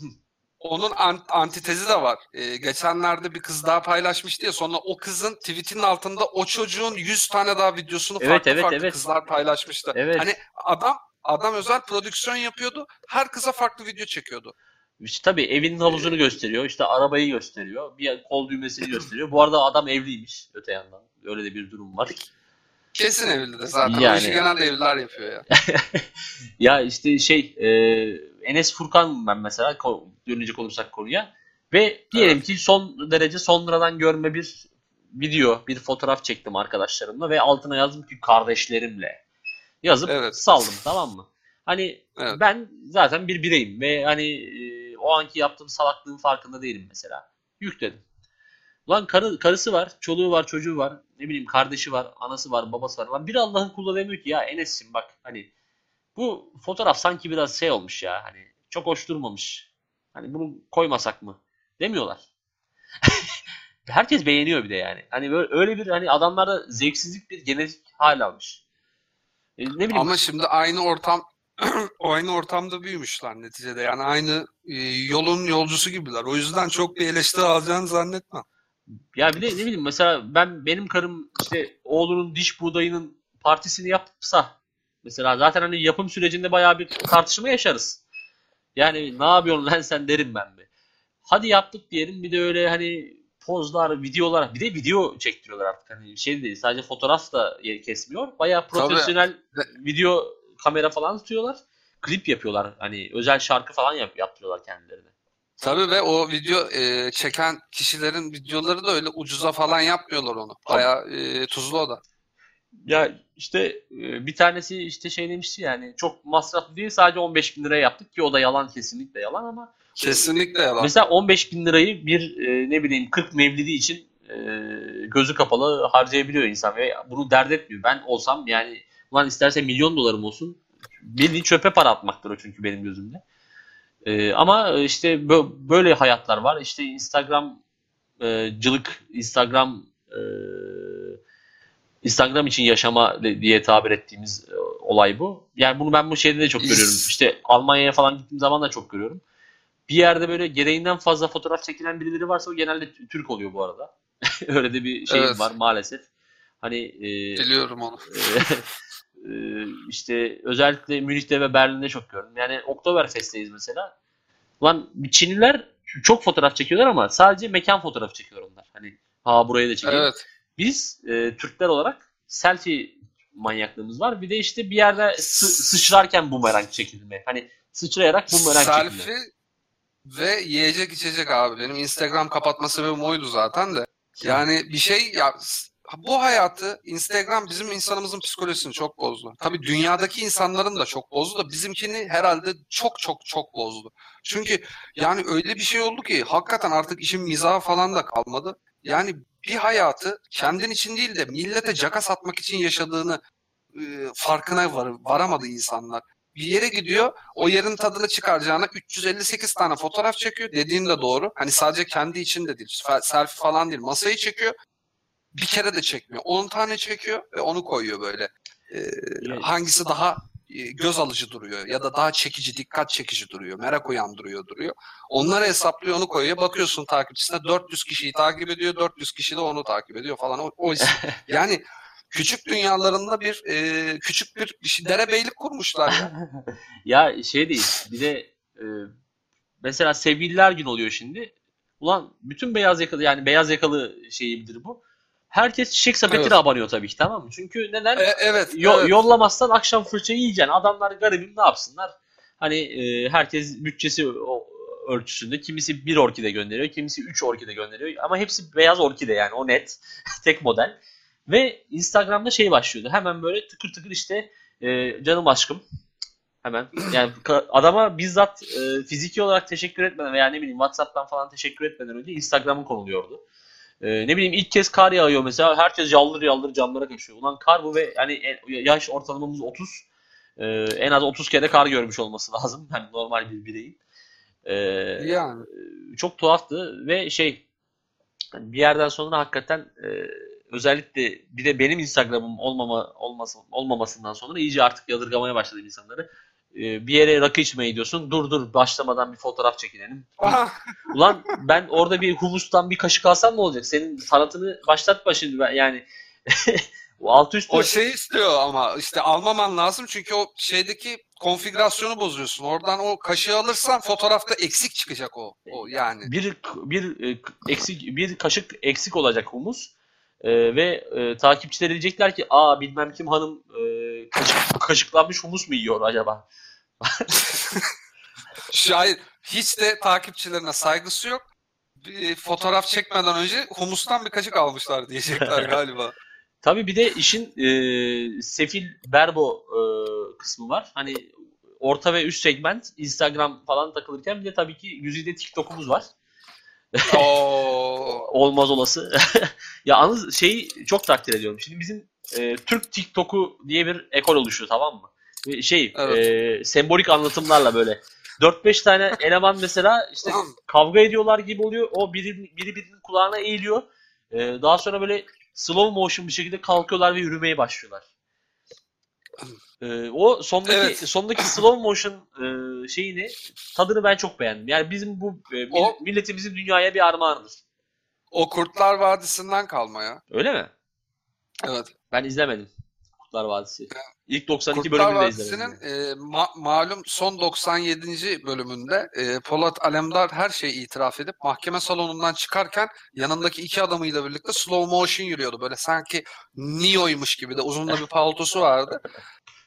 onun antitezi de var. Ee, geçenlerde bir kız daha paylaşmıştı ya sonra o kızın tweetinin altında o çocuğun 100 tane daha videosunu evet, farklı evet, farklı evet. kızlar paylaşmıştı. Evet. Hani adam adam özel prodüksiyon yapıyordu. Her kıza farklı video çekiyordu. İşte tabii evinin havuzunu gösteriyor. işte arabayı gösteriyor. Bir kol düğmesini gösteriyor. Bu arada adam evliymiş öte yandan. Öyle de bir durum var. Kesin evlidir zaten. Yani. İşi genelde evliler yapıyor ya. ya işte şey e, Enes Furkan ben mesela dönecek olursak konuya. Ve diyelim evet. ki son derece sonradan görme bir video, bir fotoğraf çektim arkadaşlarımla ve altına yazdım ki kardeşlerimle. Yazıp evet. saldım tamam mı? Hani evet. ben zaten bir bireyim ve hani e, o anki yaptığım salaklığın farkında değilim mesela. Yükledim. Ulan karı, karısı var, çoluğu var, çocuğu var, ne bileyim kardeşi var, anası var, babası var. Lan bir Allah'ın kulu demiyor ki ya Enes'im bak hani bu fotoğraf sanki biraz şey olmuş ya hani çok hoş durmamış. Hani bunu koymasak mı? Demiyorlar. Herkes beğeniyor bir de yani. Hani böyle öyle bir hani adamlarda zevksizlik bir genetik hal almış. E, ne bileyim. Ama şimdi aynı ortam aynı ortamda büyümüşler neticede. Yani aynı e, yolun yolcusu gibiler. O yüzden çok bir eleştiri alacağını zannetmem. Ya bir de ne bileyim mesela ben benim karım işte oğlunun diş buğdayının partisini yapsa mesela zaten hani yapım sürecinde bayağı bir tartışma yaşarız. Yani ne yapıyorsun lan sen derim ben bir. Hadi yaptık diyelim bir de öyle hani pozlar, videolar bir de video çektiriyorlar artık. Hani şey değil sadece fotoğraf da kesmiyor. Bayağı profesyonel Tabii. video kamera falan tutuyorlar. Klip yapıyorlar. Hani özel şarkı falan yap yaptırıyorlar kendilerine. Tabii ve o video e, çeken kişilerin videoları da öyle ucuza falan yapmıyorlar onu. Bayağı e, tuzlu o da. Ya işte e, bir tanesi işte şey demişti yani çok masraflı değil sadece 15 bin liraya yaptık ki o da yalan kesinlikle yalan ama kesinlikle yalan. Mesela 15 bin lirayı bir e, ne bileyim 40 mevlidi için e, gözü kapalı harcayabiliyor insan ve bunu dert etmiyor. Ben olsam yani ulan isterse milyon dolarım olsun bildiğin çöpe para atmaktır o çünkü benim gözümde. E, ama işte böyle hayatlar var. İşte Instagram e, cılık, Instagram e, Instagram için yaşama diye tabir ettiğimiz e, olay bu. Yani bunu ben bu şeyde de çok görüyorum. İşte Almanya'ya falan gittiğim zaman da çok görüyorum. Bir yerde böyle gereğinden fazla fotoğraf çekilen birileri varsa o genelde Türk oluyor bu arada. Öyle de bir şey evet. var maalesef. Hani e, biliyorum onu. e, işte özellikle Münih'te ve Berlin'de çok gördüm. Yani Oktoberfest'teyiz mesela. Ulan Çinliler çok fotoğraf çekiyorlar ama sadece mekan fotoğrafı çekiyor onlar. Hani ha burayı da çekiyor. Evet. Biz e, Türkler olarak selfie manyaklığımız var. Bir de işte bir yerde sı- sıçrarken bumerang çekilme. Hani sıçrayarak bumerang selfie çekilme. Selfie ve yiyecek içecek abi. Benim Instagram kapatma sebebim oydu zaten de. Yani bir şey ya bu hayatı Instagram bizim insanımızın psikolojisini çok bozdu. Tabii dünyadaki insanların da çok bozdu da bizimkini herhalde çok çok çok bozdu. Çünkü yani öyle bir şey oldu ki hakikaten artık işin mizahı falan da kalmadı. Yani bir hayatı kendin için değil de millete caka satmak için yaşadığını e, farkına var, varamadı insanlar. Bir yere gidiyor, o yerin tadını çıkaracağına 358 tane fotoğraf çekiyor. Dediğin de doğru. Hani sadece kendi için de değil, selfie falan değil. Masayı çekiyor, bir kere de çekmiyor. 10 tane çekiyor ve onu koyuyor böyle. Ee, hangisi daha e, göz alıcı duruyor ya da daha çekici, dikkat çekici duruyor, merak uyandırıyor duruyor. Onları hesaplıyor, onu koyuyor. Bakıyorsun takipçisine 400 kişiyi takip ediyor, 400 kişi de onu takip ediyor falan. O, o yani küçük dünyalarında bir e, küçük bir, bir şey, derebeylik kurmuşlar ya. ya şey değil, bir de e, mesela sevgililer gün oluyor şimdi. Ulan bütün beyaz yakalı yani beyaz yakalı şeyidir bu herkes çiçek sepetine evet. abanıyor tabii ki tamam mı? Çünkü neden? E, evet, Yo- evet. Yollamazsan akşam fırçayı yiyeceksin. Adamlar garibim ne yapsınlar? Hani e, herkes bütçesi o, ölçüsünde. Kimisi bir orkide gönderiyor, kimisi üç orkide gönderiyor. Ama hepsi beyaz orkide yani o net. Tek model. Ve Instagram'da şey başlıyordu. Hemen böyle tıkır tıkır işte e, canım aşkım. Hemen yani adama bizzat e, fiziki olarak teşekkür etmeden veya ne bileyim WhatsApp'tan falan teşekkür etmeden önce Instagram'ın konuluyordu. Ee, ne bileyim ilk kez kar yağıyor mesela. Herkes yaldır yaldır camlara kaçıyor. Ulan kar bu ve hani yaş ortalamamız 30. Ee, en az 30 kere kar görmüş olması lazım. Hani normal bir bireyin. Ee, yani. Çok tuhaftı ve şey bir yerden sonra hakikaten e, özellikle bir de benim Instagram'ım olmama olması olmamasından sonra iyice artık yadırgamaya başladım insanları. Ee, bir yere rakı içmeye gidiyorsun. Dur dur başlamadan bir fotoğraf çekinelim. Ulan ben orada bir humustan bir kaşık alsam ne olacak? Senin sanatını başlatma şimdi ben yani. o alt üst O şey istiyor ama işte almaman lazım çünkü o şeydeki konfigürasyonu bozuyorsun. Oradan o kaşığı alırsan fotoğrafta eksik çıkacak o. O yani. Bir bir e, eksik bir kaşık eksik olacak humus. Ee, ve e, takipçiler diyecekler ki aa bilmem kim hanım e, kaşık, kaşıklanmış humus mu yiyor acaba? Şair hiç de takipçilerine saygısı yok. Bir fotoğraf çekmeden önce humustan bir kaşık almışlar diyecekler galiba. Tabii bir de işin e, sefil berbo e, kısmı var. Hani orta ve üst segment Instagram falan takılırken bir de tabii ki yüzde TikTok'umuz var. Olmaz olası. ya anız şeyi çok takdir ediyorum. Şimdi bizim e, Türk TikTok'u diye bir ekol oluşuyor tamam mı? Şey evet. e, sembolik anlatımlarla böyle 4-5 tane eleman mesela işte kavga ediyorlar gibi oluyor. O biri, biri birinin kulağına eğiliyor. E, daha sonra böyle slow motion bir şekilde kalkıyorlar ve yürümeye başlıyorlar. Ee, o sondaki evet. sondaki slow motion e, şeyini tadını ben çok beğendim. Yani bizim bu e, o, milletimizin dünyaya bir armağanıdır. O Kurtlar Vadisi'nden kalma ya. Öyle mi? Evet. Ben izlemedim Kurtlar Vadisi. İlk 92 Kurtlar bölümünde Vadisi'nin e, ma- malum son 97. bölümünde e, Polat Alemdar her şeyi itiraf edip mahkeme salonundan çıkarken yanındaki iki adamıyla birlikte slow motion yürüyordu. Böyle sanki Neo'ymuş gibi de uzun da bir paltosu vardı.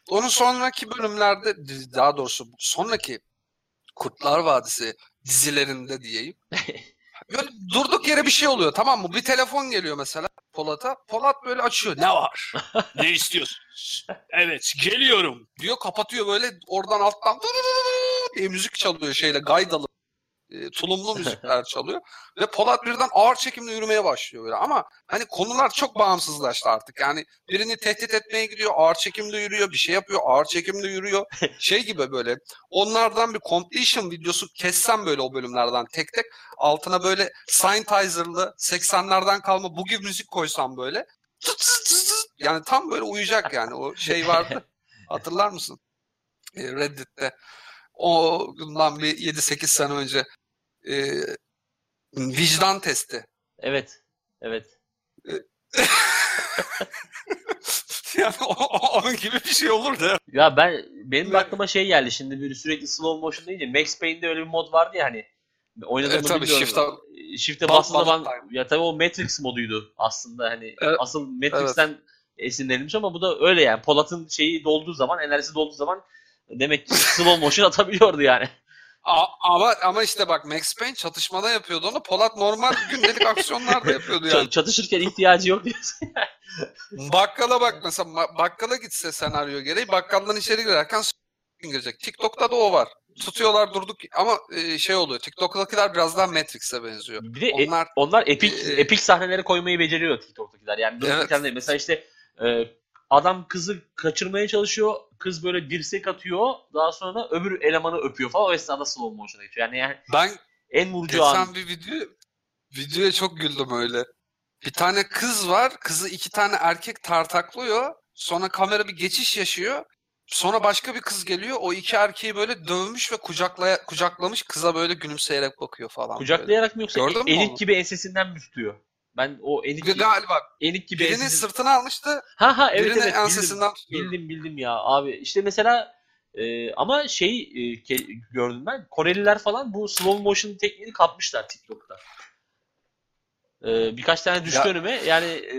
Onun sonraki bölümlerde daha doğrusu sonraki Kurtlar Vadisi dizilerinde diyeyim. Böyle durduk yere bir şey oluyor tamam mı? Bir telefon geliyor mesela Polat'a. Polat böyle açıyor. Ne var? ne istiyorsun? evet geliyorum. Diyor kapatıyor böyle oradan alttan diye müzik çalıyor şeyle gaydalı e, tulumlu müzikler çalıyor. Ve Polat birden ağır çekimle yürümeye başlıyor böyle. Ama hani konular çok bağımsızlaştı artık. Yani birini tehdit etmeye gidiyor, ağır çekimle yürüyor, bir şey yapıyor, ağır çekimle yürüyor. Şey gibi böyle. Onlardan bir completion videosu kessem böyle o bölümlerden tek tek altına böyle synthesizer'lı 80'lerden kalma bu gibi müzik koysam böyle. Yani tam böyle uyuyacak yani o şey vardı. Hatırlar mısın? Reddit'te o bundan bir 7-8 sene önce e, vicdan testi. Evet. Evet. Yani o, onun gibi bir şey olur da. Ya ben benim de aklıma şey geldi şimdi bir sürekli slow motion deyince Max Payne'de öyle bir mod vardı ya hani oynadığımı e, tabii, bilmiyorum. Shift'e, Shift'e bastığı zaman ya tabii o Matrix moduydu aslında hani evet, asıl Matrix'ten evet. esinlenilmiş ama bu da öyle yani Polat'ın şeyi dolduğu zaman enerjisi dolduğu zaman demek ki slow motion atabiliyordu yani. Ama ama işte bak Max Payne çatışmada yapıyordu onu. Polat normal gündelik aksiyonlarda yapıyordu yani. Çatışırken ihtiyacı yok diyorsun. bakkala bak mesela bakkala gitse senaryo gereği bakkaldan içeri girerken girecek. TikTok'ta da o var. Tutuyorlar durduk ama e, şey oluyor. TikTok'takiler biraz daha Matrix'e benziyor. Bir de e, onlar e, onlar epik e, epik sahneleri koymayı beceriyor TikTok'takiler. Yani evet. mesela işte e, adam kızı kaçırmaya çalışıyor. Kız böyle dirsek atıyor. Daha sonra öbür elemanı öpüyor falan. O esnada slow motion'a geçiyor. Yani, yani ben en vurucu geçen an. bir video videoya çok güldüm öyle. Bir tane kız var. Kızı iki tane erkek tartaklıyor. Sonra kamera bir geçiş yaşıyor. Sonra başka bir kız geliyor. O iki erkeği böyle dövmüş ve kucaklaya, kucaklamış. Kıza böyle gülümseyerek bakıyor falan. Kucaklayarak böyle. mı yoksa Gördün elik gibi ensesinden mi tutuyor? Ben o enik gibi, galiba enik gibi birinin ensesinden... sırtını almıştı. Ha ha evet evet ensesinden bildim, bildim bildim ya abi. İşte mesela e, ama şey e, ke, gördüm ben Koreliler falan bu slow motion tekniğini kapmışlar TikTok'ta. E, birkaç tane düştü ya. önüme. Yani e,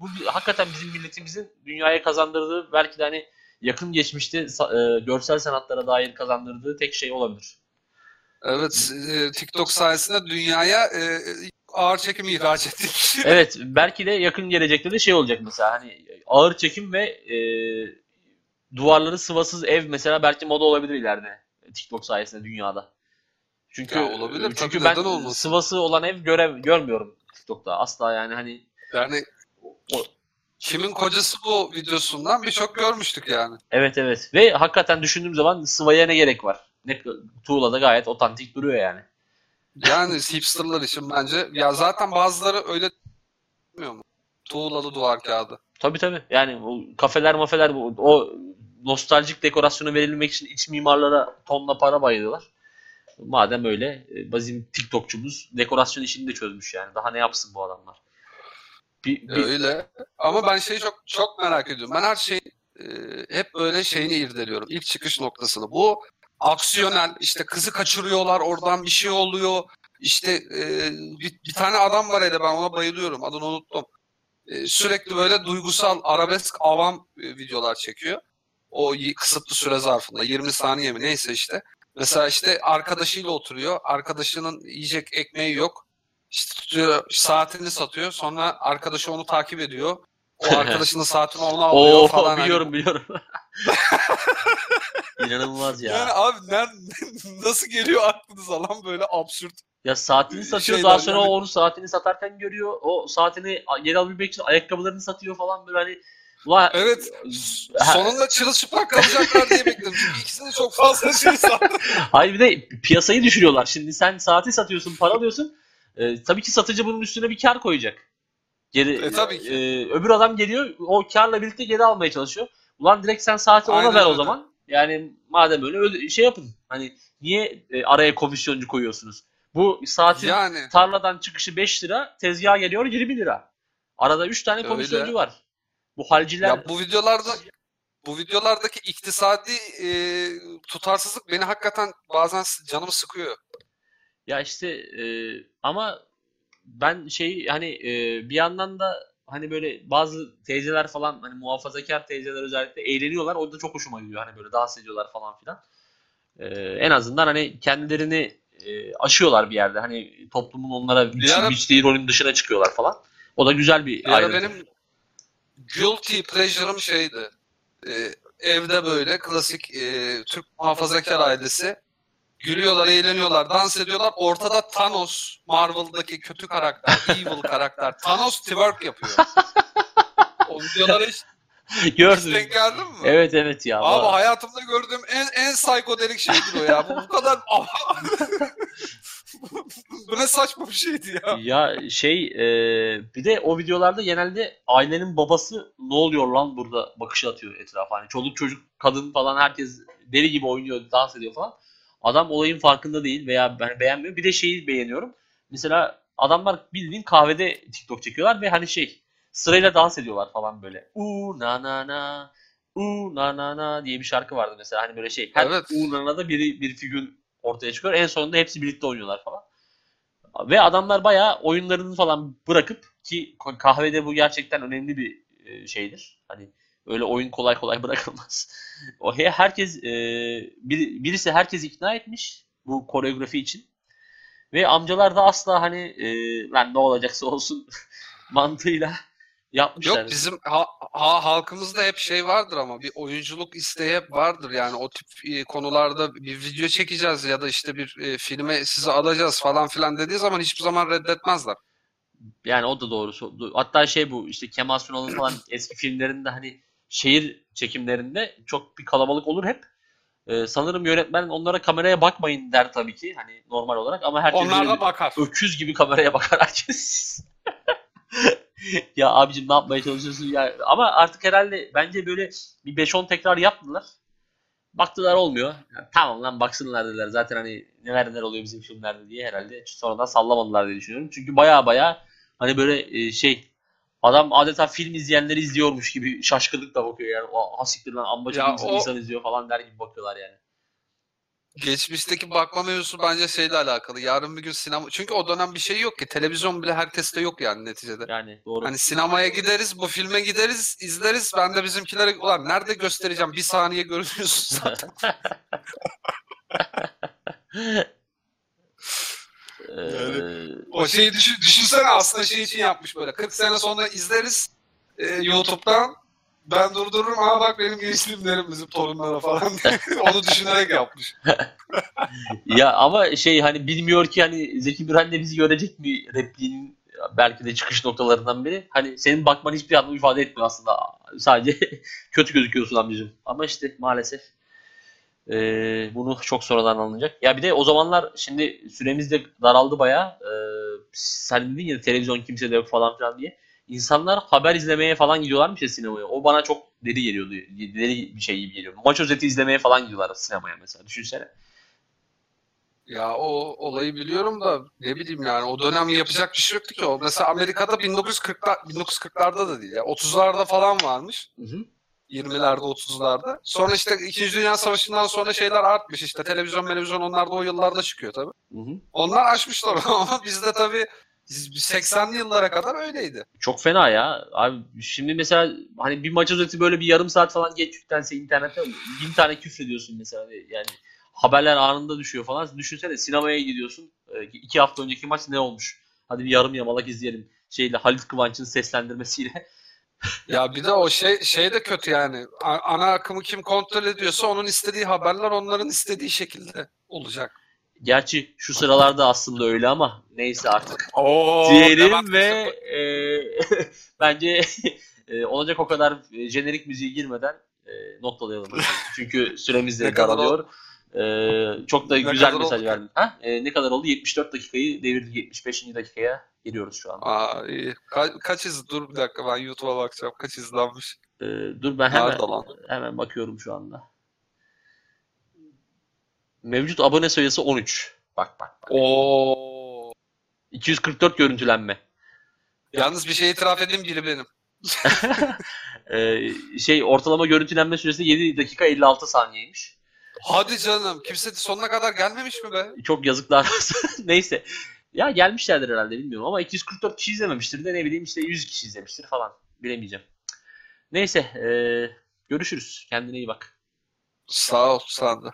bu hakikaten bizim milletimizin dünyaya kazandırdığı belki de hani yakın geçmişte e, görsel sanatlara dair kazandırdığı tek şey olabilir. Evet, e, TikTok sayesinde dünyaya e, ağır çekim ihraç ettik. evet belki de yakın gelecekte de şey olacak mesela hani ağır çekim ve e, duvarları sıvasız ev mesela belki moda olabilir ileride TikTok sayesinde dünyada. Çünkü ya olabilir, çünkü tabii, ben olmasın? sıvası olan ev görev görmüyorum TikTok'ta asla yani hani yani o, kimin kocası bu videosundan birçok görmüştük yani. Evet evet ve hakikaten düşündüğüm zaman sıvaya ne gerek var? Ne tuğla da gayet otantik duruyor yani. Yani hipsterlar için bence. Ya zaten bazıları öyle bilmiyor mu? Tuğlalı duvar kağıdı. Tabii tabii. Yani o kafeler mafeler o nostaljik dekorasyonu verilmek için iç mimarlara tonla para bayılıyorlar. Madem öyle e, bizim TikTokçumuz dekorasyon işini de çözmüş yani. Daha ne yapsın bu adamlar? Bir, bir... Öyle. Ama ben şeyi çok çok merak ediyorum. Ben her şeyi hep böyle şeyini irdeliyorum. İlk çıkış noktasını. Bu aksiyonel işte kızı kaçırıyorlar oradan bir şey oluyor. İşte e, bir, bir tane adam var hele ben ona bayılıyorum adını unuttum. E, sürekli böyle duygusal arabesk avam e, videolar çekiyor. O kısıtlı süre zarfında 20 saniye mi neyse işte. Mesela işte arkadaşıyla oturuyor. Arkadaşının yiyecek ekmeği yok. İşte tutuyor, saatini satıyor. Sonra arkadaşı onu takip ediyor. O arkadaşının saatini ona alıyor Oo, falan. Biliyorum hani. biliyorum. İnanılmaz ya. Yani abi ne, nasıl geliyor aklınıza lan böyle absürt. Ya saatini satıyor Şeyler daha sonra yani. onu saatini satarken görüyor. O saatini geri alabilmek için ayakkabılarını satıyor falan böyle hani Ulan, evet. Sonunda çırılçıplak kalacaklar diye bekledim. Çünkü ikisini çok fazla şey sattı. Hayır bir de piyasayı düşürüyorlar. Şimdi sen saati satıyorsun, para alıyorsun. Ee, tabii ki satıcı bunun üstüne bir kar koyacak. Geri, e, tabii ki. E, öbür adam geliyor, o karla birlikte geri almaya çalışıyor. Ulan direkt sen saati ona Aynen ver öyle. o zaman. Yani madem öyle, öyle şey yapın. Hani niye e, araya komisyoncu koyuyorsunuz? Bu saatin yani. tarladan çıkışı 5 lira, tezgaha geliyor 20 lira. Arada 3 tane komisyoncu öyle. var. Bu halciler... Ya bu videolarda bu videolardaki iktisadi e, tutarsızlık beni hakikaten bazen canımı sıkıyor. Ya işte e, ama ben şey hani e, bir yandan da hani böyle bazı teyzeler falan hani muhafazakar teyzeler özellikle eğleniyorlar. O da çok hoşuma gidiyor. Hani böyle dans ediyorlar falan filan. E, en azından hani kendilerini e, aşıyorlar bir yerde. Hani toplumun onlara biç, ara, biçtiği rolün dışına çıkıyorlar falan. O da güzel bir, bir ayrıntı. benim guilty pleasure'ım şeydi. E, evde böyle klasik e, Türk muhafazakar ailesi gülüyorlar, eğleniyorlar, dans ediyorlar. Ortada Thanos, Marvel'daki kötü karakter, evil karakter. Thanos twerk yapıyor. o videoları hiç Gördüm. Hiç denk geldin mi? Evet evet ya. Abi var. hayatımda gördüğüm en en psikodelik şeydir o ya. Bu, bu kadar Bu ne saçma bir şeydi ya. Ya şey e, bir de o videolarda genelde ailenin babası ne oluyor lan burada bakışı atıyor etrafa. Hani çoluk çocuk kadın falan herkes deli gibi oynuyor dans ediyor falan. Adam olayın farkında değil veya ben beğenmiyor. Bir de şeyi beğeniyorum. Mesela adamlar bildiğin kahvede TikTok çekiyorlar ve hani şey sırayla dans ediyorlar falan böyle. U na na na U na na na diye bir şarkı vardı mesela hani böyle şey. Her evet. U na na da biri bir figür ortaya çıkıyor. En sonunda hepsi birlikte oynuyorlar falan. Ve adamlar bayağı oyunlarını falan bırakıp ki kahvede bu gerçekten önemli bir e, şeydir. Hani öyle oyun kolay kolay bırakılmaz. O herkes e, bir, birisi herkes ikna etmiş bu koreografi için. Ve amcalar da asla hani e, lan ne olacaksa olsun mantığıyla yapmışlar. Yok bizim ha, ha, halkımızda hep şey vardır ama bir oyunculuk isteği hep vardır. Yani o tip e, konularda bir video çekeceğiz ya da işte bir e, filme sizi alacağız falan filan dediği zaman hiçbir zaman reddetmezler. Yani o da doğru. Hatta şey bu işte Kemal Sunal'ın falan eski filmlerinde hani şehir çekimlerinde çok bir kalabalık olur hep. Ee, sanırım yönetmen onlara kameraya bakmayın der tabii ki hani normal olarak ama herkes Onlar da bakar. öküz gibi kameraya bakar herkes. ya abicim ne yapmaya çalışıyorsun ya? Ama artık herhalde bence böyle bir 5-10 tekrar yaptılar. Baktılar olmuyor. Yani, tamam lan baksınlar dediler. Zaten hani neler neler oluyor bizim filmlerde diye herhalde. Sonradan sallamadılar diye düşünüyorum. Çünkü baya baya hani böyle e, şey adam adeta film izleyenleri izliyormuş gibi şaşkınlıkla bakıyor yani. O hasiktir lan ambacı insan, o... insan izliyor falan der gibi bakıyorlar yani geçmişteki bakma mevzusu bence şeyle alakalı. Yarın bir gün sinema çünkü o dönem bir şey yok ki. Televizyon bile herkeste yok yani neticede. Yani doğru. Hani sinemaya gideriz, bu filme gideriz, izleriz. Ben de bizimkilere ulan nerede göstereceğim? Bir saniye görünüyorsun zaten. yani, o şeyi düşün, düşünsene aslında şey için yapmış böyle. 40 sene sonra izleriz e, YouTube'dan ben durdururum ama bak benim gençliğimlerim bizim torunlara falan onu düşünerek yapmış. ya ama şey hani bilmiyor ki hani Zeki Müren de bizi görecek mi repliğinin belki de çıkış noktalarından biri. Hani senin bakman hiçbir anlam ifade etmiyor aslında. Sadece kötü gözüküyorsun amcacığım. Ama işte maalesef e, bunu çok sonradan alınacak. Ya bir de o zamanlar şimdi süremiz de daraldı bayağı. E, sen dedin ya televizyon kimse de yok falan filan diye insanlar haber izlemeye falan gidiyorlarmış ya sinemaya. O bana çok deli geliyordu. Deli bir şey gibi geliyor. Maç özeti izlemeye falan gidiyorlar sinemaya mesela. Düşünsene. Ya o olayı biliyorum da ne bileyim yani o dönem yapacak bir şey yoktu ki o. Mesela Amerika'da 1940'lar 1940'larda da değil ya 30'larda falan varmış. Hı hı. 20'lerde 30'larda. Sonra işte 2. Dünya Savaşı'ndan sonra şeyler artmış işte televizyon televizyon onlar da o yıllarda çıkıyor tabii. Hı hı. Onlar aşmışlar ama bizde tabii 80'li yıllara kadar öyleydi. Çok fena ya. Abi şimdi mesela hani bir maç özeti böyle bir yarım saat falan geç yüklense internete bin tane küfrediyorsun mesela. Yani haberler anında düşüyor falan. Düşünsene sinemaya gidiyorsun. E, iki hafta önceki maç ne olmuş? Hadi bir yarım yamalak izleyelim. Şeyle Halit Kıvanç'ın seslendirmesiyle. Ya bir de o şey şey de kötü yani. Ana akımı kim kontrol ediyorsa onun istediği haberler onların istediği şekilde olacak. Gerçi şu sıralarda aslında öyle ama neyse artık. Oo, Diyelim ve e, bence e, olacak o kadar e, jenerik müziği girmeden e, noktalayalım. Çünkü süremiz de daralıyor. E, çok da ne güzel mesaj verdin. Ha? E, ne kadar oldu? 74 dakikayı devirdik 75. dakikaya giriyoruz şu an. Aa iyi. Ka- kaç iz? Dur bir dakika ben YouTube'a bakacağım. Kaç izlenmiş? E, dur ben hemen hemen bakıyorum şu anda. Mevcut abone sayısı 13. Bak bak. bak. Oo. 244 görüntülenme. Yalnız bir şey itiraf edeyim biri benim. ee, şey ortalama görüntülenme süresi 7 dakika 56 saniyeymiş. Hadi canım. Kimse sonuna kadar gelmemiş mi be? Çok yazıklar Neyse. Ya gelmişlerdir herhalde bilmiyorum ama 244 kişi izlememiştir de ne bileyim işte 100 kişi izlemiştir falan. Bilemeyeceğim. Neyse. E, görüşürüz. Kendine iyi bak. Sağ ol. Sağ ol.